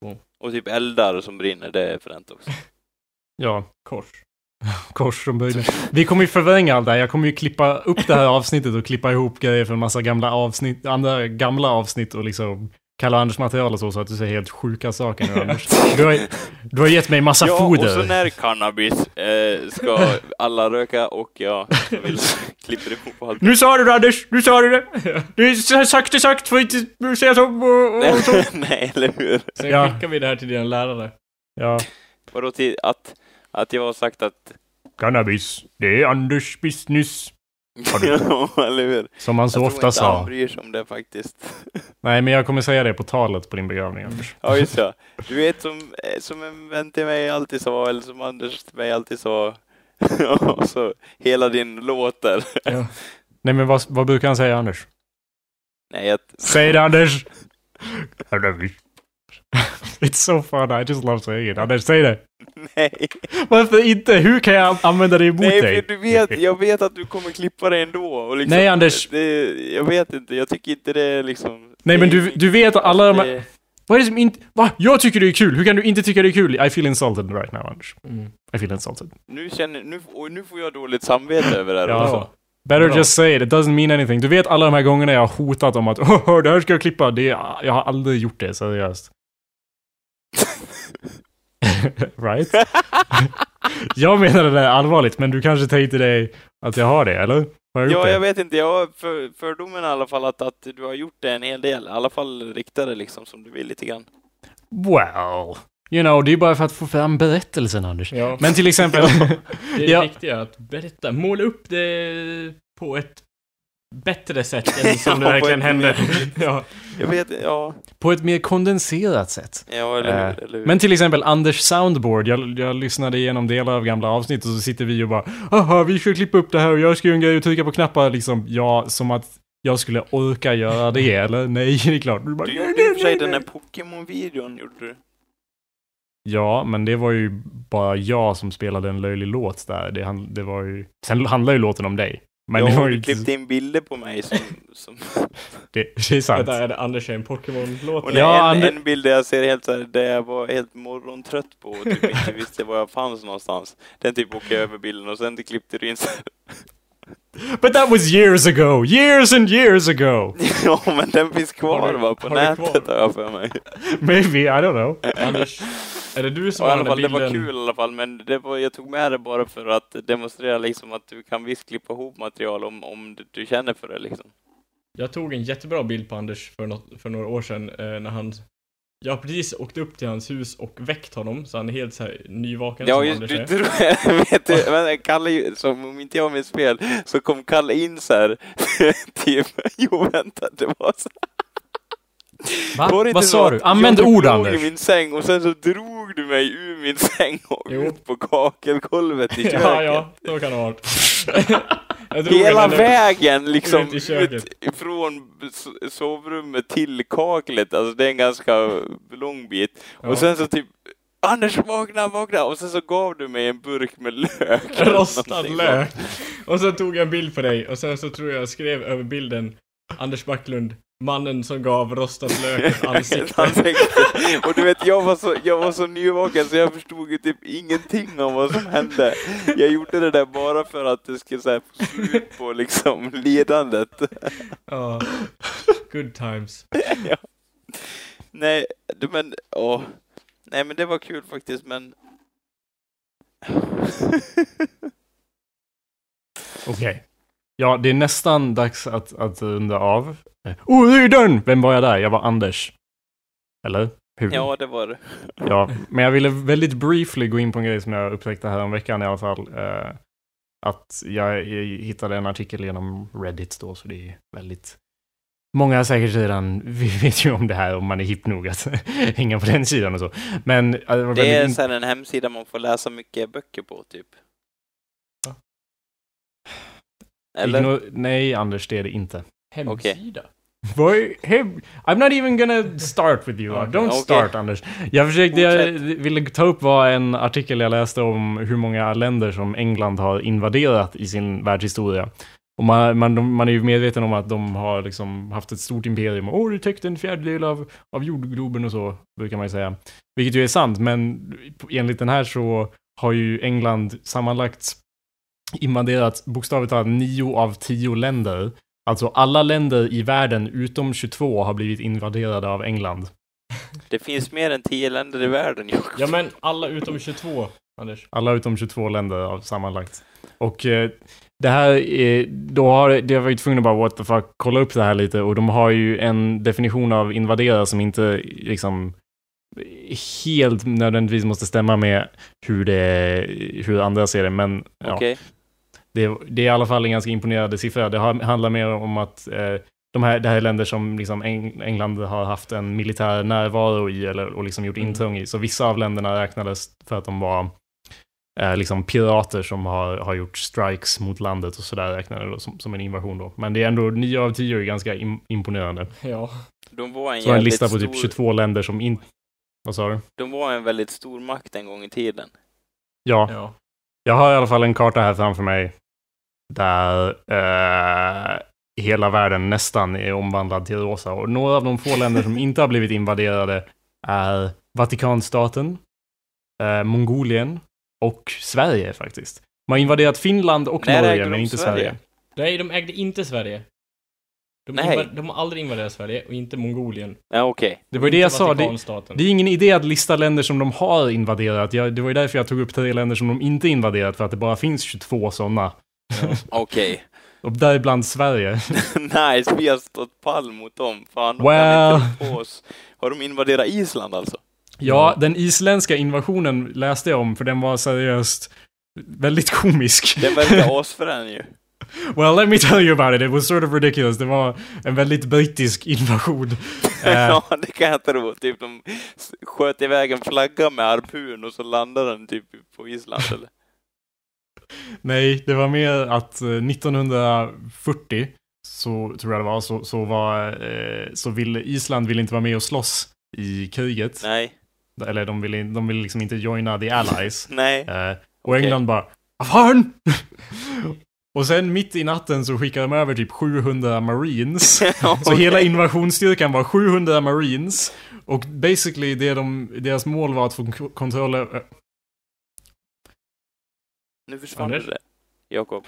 Cool. Och typ eldar som brinner, det är fränt också. Ja. Kors? Kors från början. Vi kommer ju förvränga allt det här. Jag kommer ju klippa upp det här avsnittet och klippa ihop grejer från en massa gamla avsnitt, andra gamla avsnitt och liksom kalla Anders material så, så att du säger helt sjuka saker nu Anders. Du har, du har gett mig massa Ja, foder. och så när cannabis eh, ska alla röka och jag vill klipper ihop allt. Nu sa du det Anders! Nu sa du det! Det är sakta sagt för att inte säga så och, och så. Nej, eller hur? Sen Ja. skickar vi det här till dina lärare. Ja. Vadå till att, att jag har sagt att... Cannabis, det är Anders business. Ja, eller hur? Som han så jag ofta inte sa. bryr sig om det faktiskt. Nej, men jag kommer säga det på talet på din begravning Anders. Ja, just ja. Du vet som, eh, som en vän till mig alltid sa, eller som Anders till mig alltid sa. och så hela din låt där. Ja. Nej, men vad, vad brukar han säga Anders? Nej, att, Säg det Anders! It's so fun, I just love saying it. Anders, säg det! nej. Varför inte? Hur kan jag använda det emot Nej, dig? för du vet, jag vet att du kommer klippa det ändå. Och liksom, Nej, Anders. Det, jag vet inte, jag tycker inte det är liksom... Nej, men du, du vet att alla de här... Vad är det som inte... Va? Jag tycker det är kul! Hur kan du inte tycka det är kul? I feel insulted right now, Anders. Mm. I feel insulted. Nu känner, nu, nu får jag dåligt samvete över det här Ja. också. Better Bra. just say it, it doesn't mean anything. Du vet alla de här gångerna jag har hotat om att oh, det här ska jag klippa. Det, jag har aldrig gjort det, seriöst. right? jag menar det allvarligt, men du kanske tänkte dig att jag har det, eller? Har jag Ja, det? jag vet inte. Jag har för, fördomen i alla fall att, att du har gjort det en hel del. I alla fall riktade liksom som du vill lite grann. Well, you know, det är bara för att få fram berättelsen, Anders. Ja. Men till exempel... Det är Ja. viktiga att berätta, måla upp det på ett bättre sätt än som det verkligen ett hände. mer- ja. Jag vet, ja. på ett mer kondenserat sätt. Ja, eller Eh, hur? Eller hur? Men till exempel Anders soundboard, jag, jag lyssnade igenom delar av gamla avsnitt och så sitter vi och bara Haha, vi ska klippa upp det här och jag ska göra en grej och trycka på knappar liksom. Ja, som att jag skulle orka göra det, eller? Nej, det är klart. Du bara, Du "Nej, gjorde i och för sig den nej." där Pokémon-videon, gjorde du? Ja, men det var ju bara jag som spelade en löjlig låt där. Det, det var ju... Sen handlar ju låten om dig. Men ja, det var du ju... klippte in bilder på mig som... som Det, det är sant. Det där är det Anders är en Pokémon-låt. och Ja, en, Ander- en bild där jag ser helt så här, där jag var helt morgontrött på och typ inte visste var jag fanns någonstans. Den typ jag över bilden och sen klippte du in så här. But that was years ago! Years and years ago! Ja, men den finns kvar va, på nätet har jag för mig. Maybe, I don't know. Anders, är det du som Ja, i har alla den fall, där det var bilden? kul i alla fall, men det var, jag tog med det bara för att demonstrera liksom att du kan visst klippa ihop material om, om du, du känner för det liksom. Jag tog en jättebra bild på Anders för, något, för några år sedan eh, när han jag har precis åkt upp till hans hus och väckt honom, så han är helt så här nyvaken Ja, som Anders du tror, vet du, men Kalle, som om inte jag mitt spel, så kom Kalle in så här, typ, jo vänta, det var så Va? Var det Vad sa att du? Använd jag ord, Anders. i min säng och sen så drog du mig ur min säng och Jo. ut på kakelgolvet i köket. Ja, ja, så kan det ha varit. Hela vägen liksom ut s- sovrummet till kaklet, alltså det är en ganska lång bit. Ja. Och sen så typ Anders vakna, vakna! Och sen så gav du mig en burk med lök. Rostad lök. Och sen tog jag en bild på dig och sen så tror jag skrev över bilden Anders Backlund, mannen som gav rostad lök ett ansikte. Ansikte. Och du vet, jag var, så, jag var så nyvaken så jag förstod ju typ ingenting om vad som hände. Jag gjorde det där bara för att det skulle så här, få slut på liksom lidandet. Ja. Good times. Nej, det- men åh. Nej men det var kul faktiskt men... Okej. Ja, det är nästan dags att, att runda av. Oh, det är dörren! Vem var jag där? Jag var Anders. Eller? Hur? ja, det var det. Ja, men jag ville väldigt briefly gå in på en grej som jag upptäckte här om veckan i alla fall. Eh, att jag, jag hittade en artikel genom Reddit då, så det är väldigt... Många säkert redan vi vet ju om det här om man är hipp nog att hänga på den sidan och så. Men eh, det Det är väldigt... så här en hemsida man får läsa mycket böcker på, typ. Eller? Igno- Nej, Anders, det är det inte. Hemsida. Boy, hey, I'm not even gonna start with you. Okej, Don't okej. start, Anders. Jag försökte, jag ville ta upp var en artikel jag läste om hur många länder som England har invaderat i sin världshistoria. Och man, man, man är ju medveten om att de har liksom haft ett stort imperium. Åh, det täckte en fjärdedel av, av jordgloben och så, brukar man ju säga. Vilket ju är sant, men enligt den här så har ju England sammanlagt invaderat bokstavligt talat nio av tio länder. Alltså alla länder i världen utom 22 har blivit invaderade av England. Det finns mer än tio länder i världen, Jakob. Ja men alla utom 22, Anders. Alla utom 22 länder av sammanlagt. Och eh, det här, är, då har det har varit tvungna att bara what the fuck, kolla upp det här lite och de har ju en definition av invadera som inte liksom helt nödvändigtvis måste stämma med hur, det, hur andra ser det, men ja, Okej. Det, det är i alla fall en ganska imponerande siffra. Det har, handlar mer om att eh, de här, det här är länder som liksom Eng, England har haft en militär närvaro i eller, och liksom gjort Mm. intrång i. Så vissa av länderna räknades för att de var eh, liksom pirater som har, har gjort strikes mot landet och sådär räknade som, som en invasion då. Men det är ändå 9 av 10 är ganska im, imponerande. Ja. De var en Så en lista på typ 22 länder som inte... Vad sa du? De var en väldigt stor makt en gång i tiden. Ja, ja. jag har i alla fall en karta här framför mig där eh, hela världen nästan är omvandlad till rosa. Och några av de få länder som inte har blivit invaderade är Vatikanstaten, eh, Mongolien och Sverige faktiskt. Man har invaderat Finland och ägde Norge, de men inte Sverige? Sverige. Nej, de ägde inte Sverige. De, Nej. de har aldrig invaderat Sverige och inte Mongolien. Ja, okej. Det var ju det jag sa. Det, det är ingen idé att lista länder som de har invaderat. Jag, det var ju därför jag tog upp tre länder som de inte invaderat, för att det bara finns 22 sådana. Okej. Och däribland Sverige. nice, vi har stått pall mot dem. Fan, de Well. rå på oss. Har de invaderat Island alltså? Ja, den isländska invasionen läste jag om, för den var seriöst väldigt komisk. Den verkar asfrän ju. Well, let me tell you about it. It was sort of ridiculous. Det var en väldigt brittisk invasion. Eh, ja, det kan jag tro. Typ de sköt iväg en flagga med harpun och så landade den typ på Island eller? Nej, det var mer att eh, 1940 så tror jag det var, så, så var, eh, så ville Island ville inte vara med och slåss i kriget. Nej. Eller de ville, de ville liksom inte joina the allies. Nej. Eh, och Okej. England bara fan? och sen mitt i natten så skickade de över typ 700 marines. Så hela invasionsstyrkan var 700 marines. Och basically det de, deras mål var att få kontroll över... Nu försvann Anders? det. Jakob.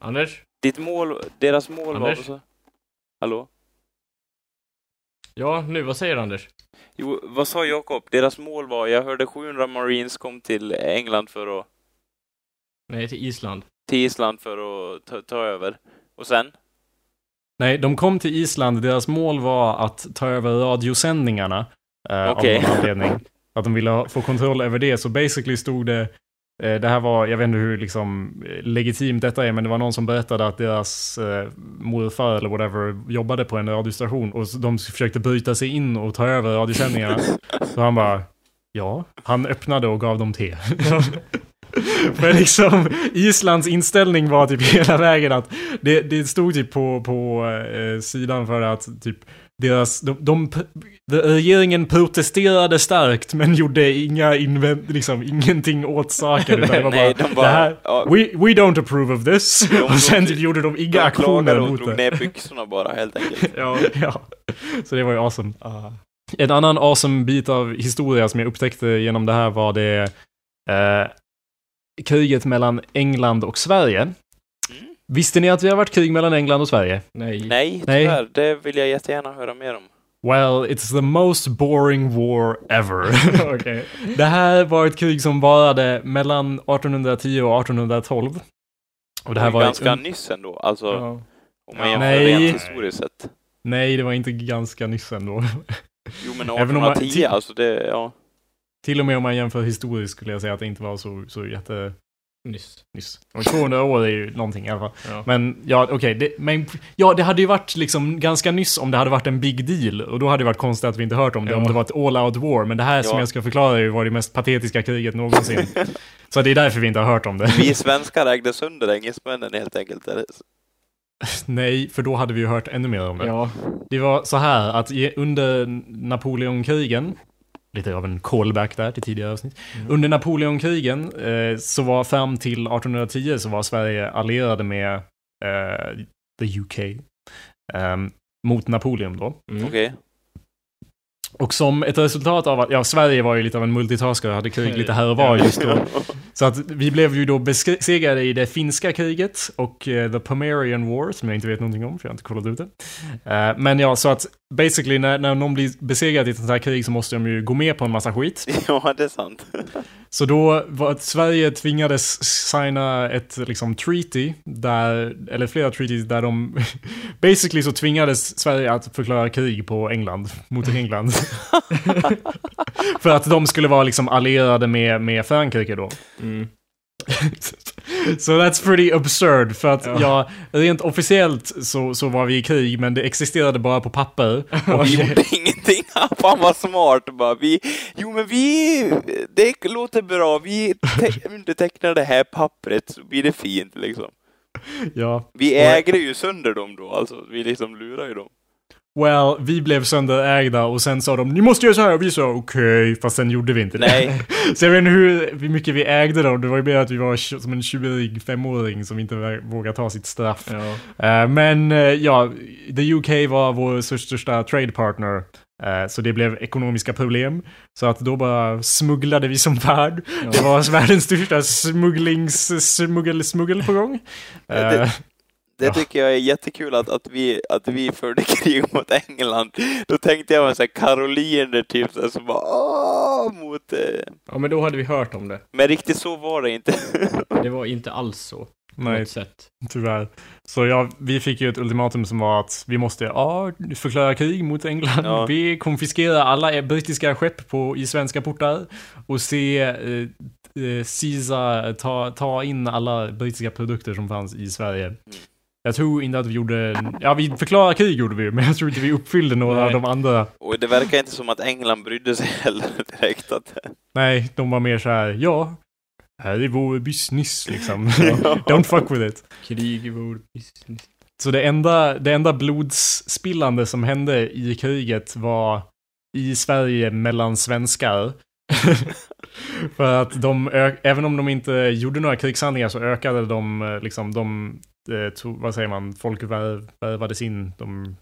Anders? Ditt mål, deras mål var... Anders? vad så? Hallå? Ja, nu, vad säger Anders? Jo, vad sa Jakob? Deras mål var, jag hörde 700 marines kom till England för att, Nej, till Island. till Island för att ta, ta över. Och sen? Nej, de kom till Island. Deras mål var att ta över radiosändningarna. Eh, Okej. Av någon anledning. Att de ville ha, få kontroll över det. Så basically stod det... Eh, det här var, jag vet inte hur liksom, eh, legitimt detta är, men det var någon som berättade att deras eh, morfar eller whatever jobbade på en radiostation och de försökte bryta sig in och ta över radiosändningarna. så han bara, ja. Han öppnade och gav dem te. För liksom, Islands inställning var typ hela vägen att det, det stod typ på, på eh, sidan för att typ deras, de, de, de, regeringen protesterade starkt men gjorde inga invänd, liksom ingenting åt saken. Utan det var Nej, bara, de bara... det här, ja, we, we don't approve of this. De- och sen de- gjorde de inga de aktioner klagade och mot drog det. ner byxorna bara, helt enkelt. Ja, ja. Så det var ju awesome. En annan awesome bit av historia som jag upptäckte genom det här var det eh, kriget mellan England och Sverige. Visste ni att det har varit krig mellan England och Sverige? Nej. Nej, Nej. tyvärr. Det vill jag jättegärna höra mer om. Well, it's the most boring war ever. Okej. det här var ett krig som varade mellan 1810 och 1812. Och det här Det var ganska ett, nyss ändå, alltså Ja. om man jämför Nej. rent historiskt sett. Nej, det var inte ganska nyss ändå. Jo men Även om man- 1810, alltså det, ja. Till och med om man jämför historiskt skulle jag säga att det inte var så, så jätte Nyss. nyss. Och 200 år är ju någonting i alla fall. Ja. Men ja, okej. det, men ja, det hade ju varit liksom ganska nyss om det hade varit en big deal. Och då hade det varit konstigt att vi inte hört om det, Ja. om det var ett all out war. Men det här som Ja. jag ska förklara är ju var det mest patetiska kriget någonsin. så det är därför vi inte har hört om det. Vi svenskar ägde sönder engelsmännen helt enkelt. Nej, för då hade vi ju hört ännu mer om det. Ja. Det var så här att under Napoleonkrigen, lite av en callback där till tidigare avsnitt. Mm. Under Napoleonkrigen så så var fram till 1810 så var Sverige allierade med eh, the UK. ehm, mot Napoleon då. Mm. Okej. Och som ett resultat av att, ja Sverige var ju lite av en multitasker och hade krig lite här och var just då. Så att vi blev ju då besegrade i det finska kriget och uh, the Pomerian War, som jag inte vet någonting om för jag har inte kollat ut det. Uh, men ja, så att basically när, när någon blir besegrad i ett sånt här krig så måste de ju gå med på en massa skit. Ja, det är sant. Så då var att Sverige tvingades signa ett liksom treaty, där, eller flera treaties där de, basically så tvingades Sverige att förklara krig på England, mot England. För att de skulle vara liksom allierade med, med Frankrike då. Mm. so that's pretty absurd, för att Ja. ja, rent officiellt så, så var vi i krig, men det existerade bara på papper. Och Vi gjorde ingenting. Fan vad smart bara. Vi, jo men vi, det låter bra. Vi te- undertecknar det här pappret så blir det fint liksom. ja, Vi ägde ju sönder dem då, alltså. Vi liksom lurar ju dem. Well, vi blev sönderägda och sen sa de ni måste göra så här och vi sa okej, fast sen gjorde vi inte det. Nej, Så jag vet inte hur, hur mycket vi ägde dem, det var ju mer att vi var som en tjurig femåring som inte vågar ta sitt straff. Ja. Eh, men eh, ja, the UK var vår största trade partner. eh, så det blev ekonomiska problem. Så att då bara smugglade vi som värld. Det var världens största smugglings, smuggel, smuggel på gång. Det- det Ja. tycker jag är jättekul att, att, vi, att vi förde krig mot England. Då tänkte jag här karoliner typ så bara åh, mot... Eh. ja, men då hade vi hört om det. Men riktigt så var det inte. Det var inte alls så. Nej, sätt. tyvärr. Så ja, vi fick ju ett ultimatum som var att vi måste ja, förklara krig mot England. Ja. Vi konfiskerar alla brittiska skepp på, i svenska portar och se eh, eh, Caesar ta, ta in alla brittiska produkter som fanns i Sverige. Jag tror inte att vi gjorde, ja vi förklarade krig gjorde vi, men jag tror inte vi uppfyllde några Nej. av de andra. Och det verkar inte som att England brydde sig heller direkt. Att, Nej, de var mer så här, ja, här är vår business liksom. Don't fuck with it. Krig i vår business. Så det enda, det enda blodsspillande som hände i kriget var i Sverige mellan svenskar. För att de, även om de inte gjorde några krigshandlingar så ökade de, eh, liksom, de, eh, vad säger man, folk värv- värvades in. De,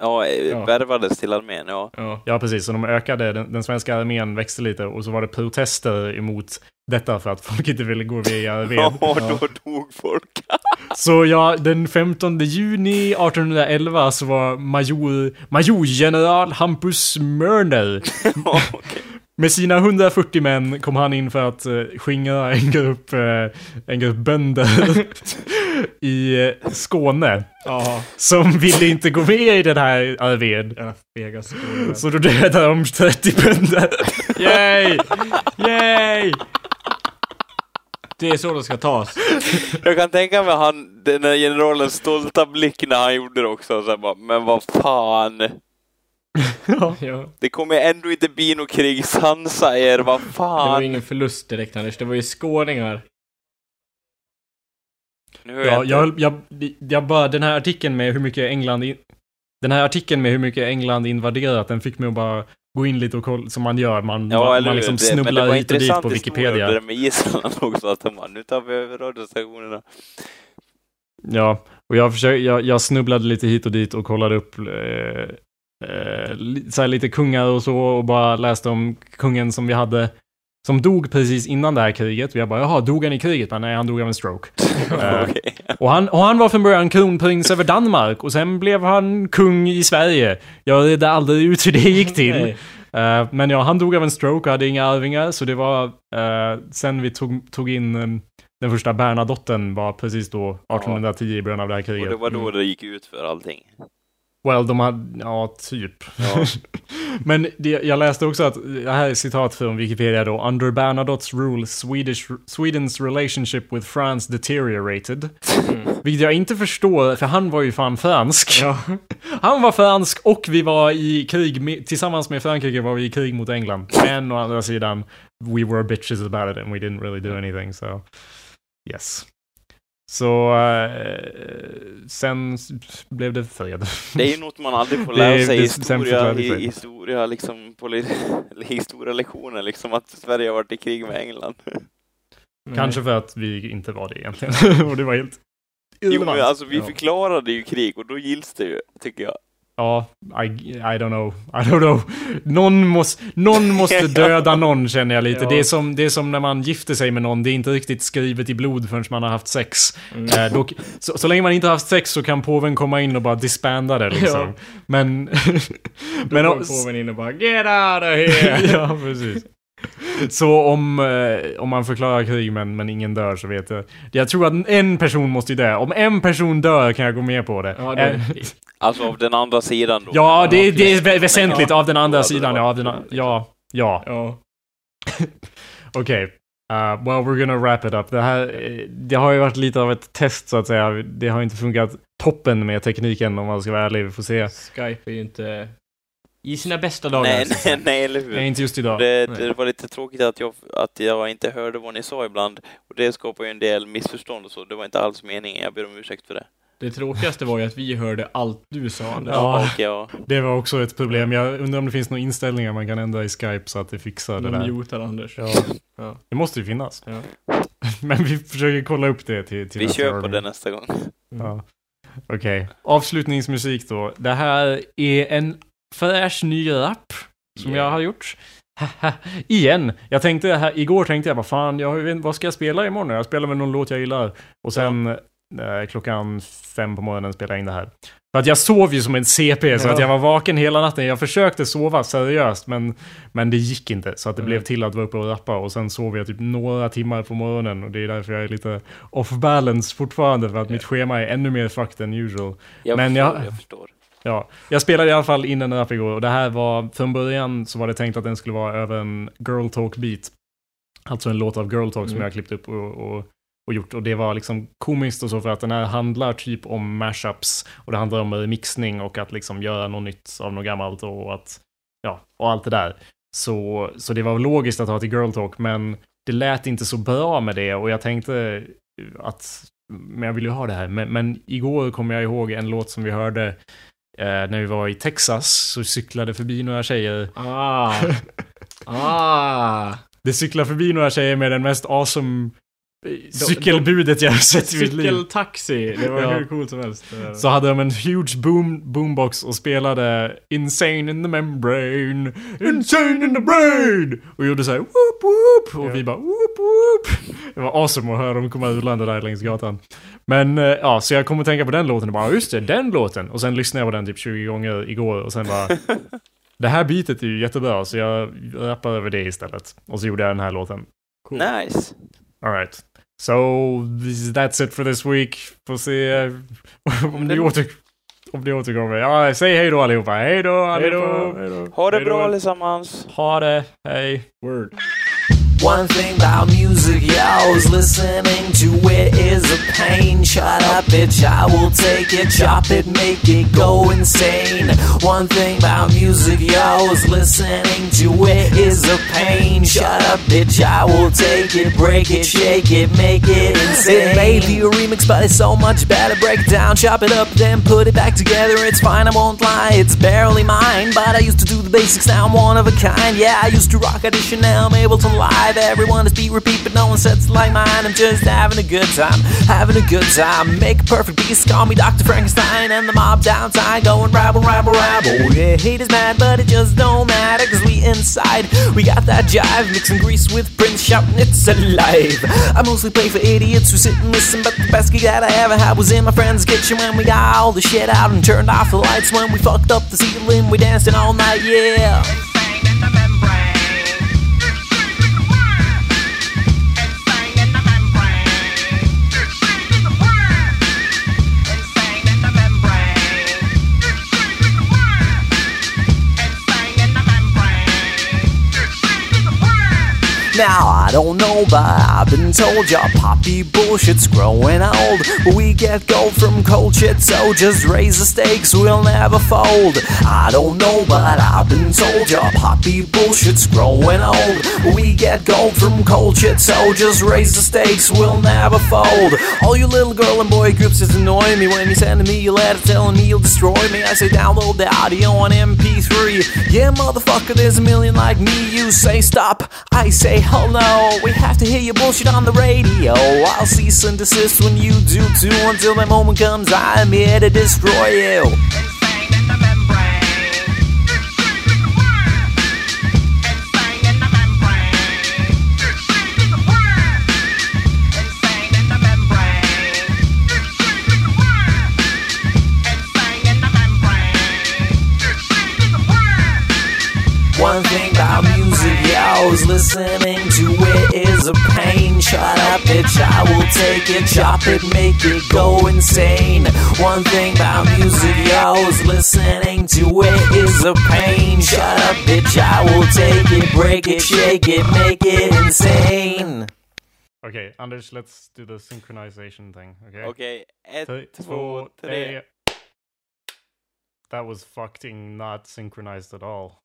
ja, eh, Ja. värvades till armén, ja. Ja. ja, precis, så de ökade, den, den svenska armén växte lite och så var det protester emot detta för att folk inte ville gå via armén. Ja, då dog folk. Så ja, den 15 juni 1811 så var major, majorgeneral Hampus Mörner Ja, okej. Med sina 140 män kom han in för att uh, skingra en grupp, eh, en grupp bönder i eh, Skåne Ja. som ville inte gå med i den här skåningar. Så då dödade de 30 bönder. Yay! Yay! Det är så det ska tas. Jag kan tänka mig han, den där generalens stolta blick när han gjorde det också. Så här bara, men vad fan. Ja. Ja. Det kommer ändå inte bli något krig. Sansa er, vad Det var fan. ingen förlust direkt Anders, det var ju skåningar. Nu Ja, jag, jag, jag, jag bara, den här artikeln med hur mycket England... In, den här artikeln med hur mycket England invaderat, den fick mig att bara gå in lite och kolla, som man gör. Man, Ja, man, man liksom Det- snubblar var hit och dit intressant på Wikipedia. Det där med Island också, att bara, nu tar vi över radiostationerna. Ja, och jag, försöker, jag, jag snubblade lite hit och dit och kollade upp eh, så här lite kungar och så och bara läste om kungen som vi hade som dog precis innan det här kriget. Och jag bara, jaha, dog han i kriget? Men nej, han dog av en stroke. Eh, Okej. Och han, och han var från början kronprins över Danmark och sen blev han kung i Sverige. Jag redde aldrig ut hur det gick till. Eh, men ja, han dog av en stroke och hade inga arvingar, så det var eh, sen vi tog, tog in eh, den första Bernadotten var precis då 1810 i början av det här Och kriget. det var då Mm. det gick ut för allting. Well, de hade, ja, typ. Ja. Men det, jag läste också att, det här är citat från Wikipedia då. Under Bernadottes rule, Swedish, Swedens relationship with France deteriorated. Mm. Vilket jag inte förstår, för han var ju fan fransk. Ja. Han var fransk och vi var i krig med, tillsammans med Frankrike var vi i krig mot England. Men å andra sidan, we were bitches about it and we didn't really do anything, so yes. Så eh, sen blev det fred. Det är ju något man aldrig får lära är- sig i historia, i historia, liksom, på historielektioner, liksom att Sverige har varit i krig med England. Kanske för att vi inte var det egentligen. och det var helt Jo, men alltså vi Ja. förklarade ju krig och då gills det ju, tycker jag. Ja, I, I don't know. I don't know. Någon måste, någon måste döda någon känner jag lite. Ja. Det, är som, det är som när man gifter sig med någon. Det är inte riktigt skrivet i blod förrän man har haft sex. Mm. Eh, då, så, så länge man inte har haft sex så kan påven komma in och bara disbanda det liksom. Ja. Men... Då men kommer om- påven in och bara Get out of here! ja, precis. Så om, eh, om man förklarar krig men, men ingen dör så vet jag. Jag tror att en person måste ju dö. Om en person dör kan jag gå med på det. Ja, det, Eh, Alltså av den andra sidan då. ja det, det är vä- väsentligt av den andra sidan. Ja, av den, ja, ja. ja. Okej. Uh, well, we're gonna wrap it up. Det här, eh, det har ju varit lite av ett test så att säga. Det har inte funkat toppen med tekniken om man ska vara ärlig. Vi får se. Skype är ju inte i sina bästa dagar. Nej, nej, nej, eller hur? Nej, inte just idag. Det, det var lite tråkigt att jag, att jag inte hörde vad ni sa ibland. Och det skapar ju en del missförstånd och så. Det var inte alls meningen. Jag ber om ursäkt för det. Det tråkigaste var ju att vi hörde allt du sa Anders. Ja. Ja, Det var också ett problem. Jag undrar om det finns några inställningar man kan ändra i Skype så att det fixar det De där. mutar Anders. Ja. Ja. Det måste ju finnas. Ja. Men vi försöker kolla upp det till, till vi nästa kör på det nästa gång. Ja. Okej. Avslutningsmusik då. Det här är en fräsch ny rap som Yeah. jag har gjort. Igen. Jag tänkte här, igår tänkte jag, vad fan, jag, vad ska jag spela imorgon? Jag spelar väl någon låt jag gillar. Och sen eh, klockan fem på morgonen spelade jag in det här. För att jag sov ju som en CP, så Ja. att jag var vaken hela natten. Jag försökte sova seriöst, men, men det gick inte. Så att det Mm. blev till att vara uppe och rappa. Och sen sov jag typ några timmar på morgonen. Och det är därför jag är lite off balance fortfarande. För att mitt schema är ännu mer fucked than usual. Jag Men förstår, jag- jag förstår. Ja, jag spelade i alla fall in en rap igår och det här var, från början så var det tänkt att den skulle vara över en Girl Talk beat. Alltså en låt av Girl Talk som Mm. jag har klippt upp och, och, och gjort. Och det var liksom komiskt och så för att den här handlar typ om mashups och det handlar om remixning och att liksom göra något nytt av något gammalt och att, ja, och allt det där. Så, så det var logiskt att ha till Girl Talk men det lät inte så bra med det och jag tänkte att men jag vill ju ha det här. Men, men igår kom jag ihåg en låt som vi hörde när vi var i Texas. Så cyklade förbi några tjejer. Ah. ah. Det cyklade förbi några tjejer med den mest awesome eh, cykelbudet jag har sett i mitt liv. Cykeltaxi. Det var Ja. hur coolt som helst. Så hade de en huge boom, boombox och spelade Insane in the membrane, Insane in the brain! Och gjorde såhär whoop whoop! Och Ja. vi bara whoop whoop! Det var awesome att höra dem komma urlande där längs gatan. Men eh, ja, så jag kom att tänka på den låten och bara just det, den låten! Och sen lyssnade jag på den typ 20 gånger igår och sen bara Det här beatet är ju jättebra så jag rappar över det istället. Och så gjorde jag den här låten. Cool. Nice. Alright. So, this- that's it for this week. Får se eh, om ni, åter, om ni återkommer. Ja, säg hej då allihopa. Hej då allihopa. Hej då. Ha det bra allesammans. Ha det. Hej. Word. One thing about music, y'all's listening to it is a pain. Shut up, bitch, I will take it, chop it, make it go insane. One thing about music, y'all's listening to it is a pain. Shut up, bitch, I will take it, break it, shake it, make it insane. It may be a remix, but it's so much better. Break it down, chop it up, then put it back together. It's fine, I won't lie, it's barely mine. But I used to do the basics, now I'm one of a kind. Yeah, I used to rock audition, now I'm able to live. Everyone is beat repeat, but no one sets like mine. I'm just having a good time, having a good time. Make a perfect beast, call me Dr. Frankenstein. And the mob downtown going rabble, rabble, rabble. Yeah, hate is mad, but it just don't matter, cause we inside. We got that jive, mixing grease with Prince shouting, it's alive. I mostly play for idiots who sit and listen, but the best gig that I ever had was in my friend's kitchen when we got all the shit out and turned off the lights. When we fucked up the ceiling, we danced all night, yeah. Now I don't know, but I've been told your poppy bullshit's growing old. We get gold from cold shit, so just raise the stakes, we'll never fold. I don't know, but I've been told your poppy bullshit's growing old. We get gold from cold shit, so just raise the stakes, we'll never fold. All you little girl and boy groups is annoying me when you send me a letter telling me you'll destroy me. I say download the audio on MP3. Yeah, motherfucker, there's a million like me. You say stop, I say hell no, we have to hear your bullshit on the radio. I'll cease and desist when you do too. Until my moment comes, I'm here to destroy you. One in the Listening to it is a pain. Shut up, bitch, I will take it, chop it, make it go insane. One thing about music, yos. Listening to it is a pain. Shut up, bitch, I will take it, break it, shake it, make it insane. Okay, Anders, let's do the synchronization thing. Okay. Okay, ett, Tre, två, tre. That was fucking not synchronized at all.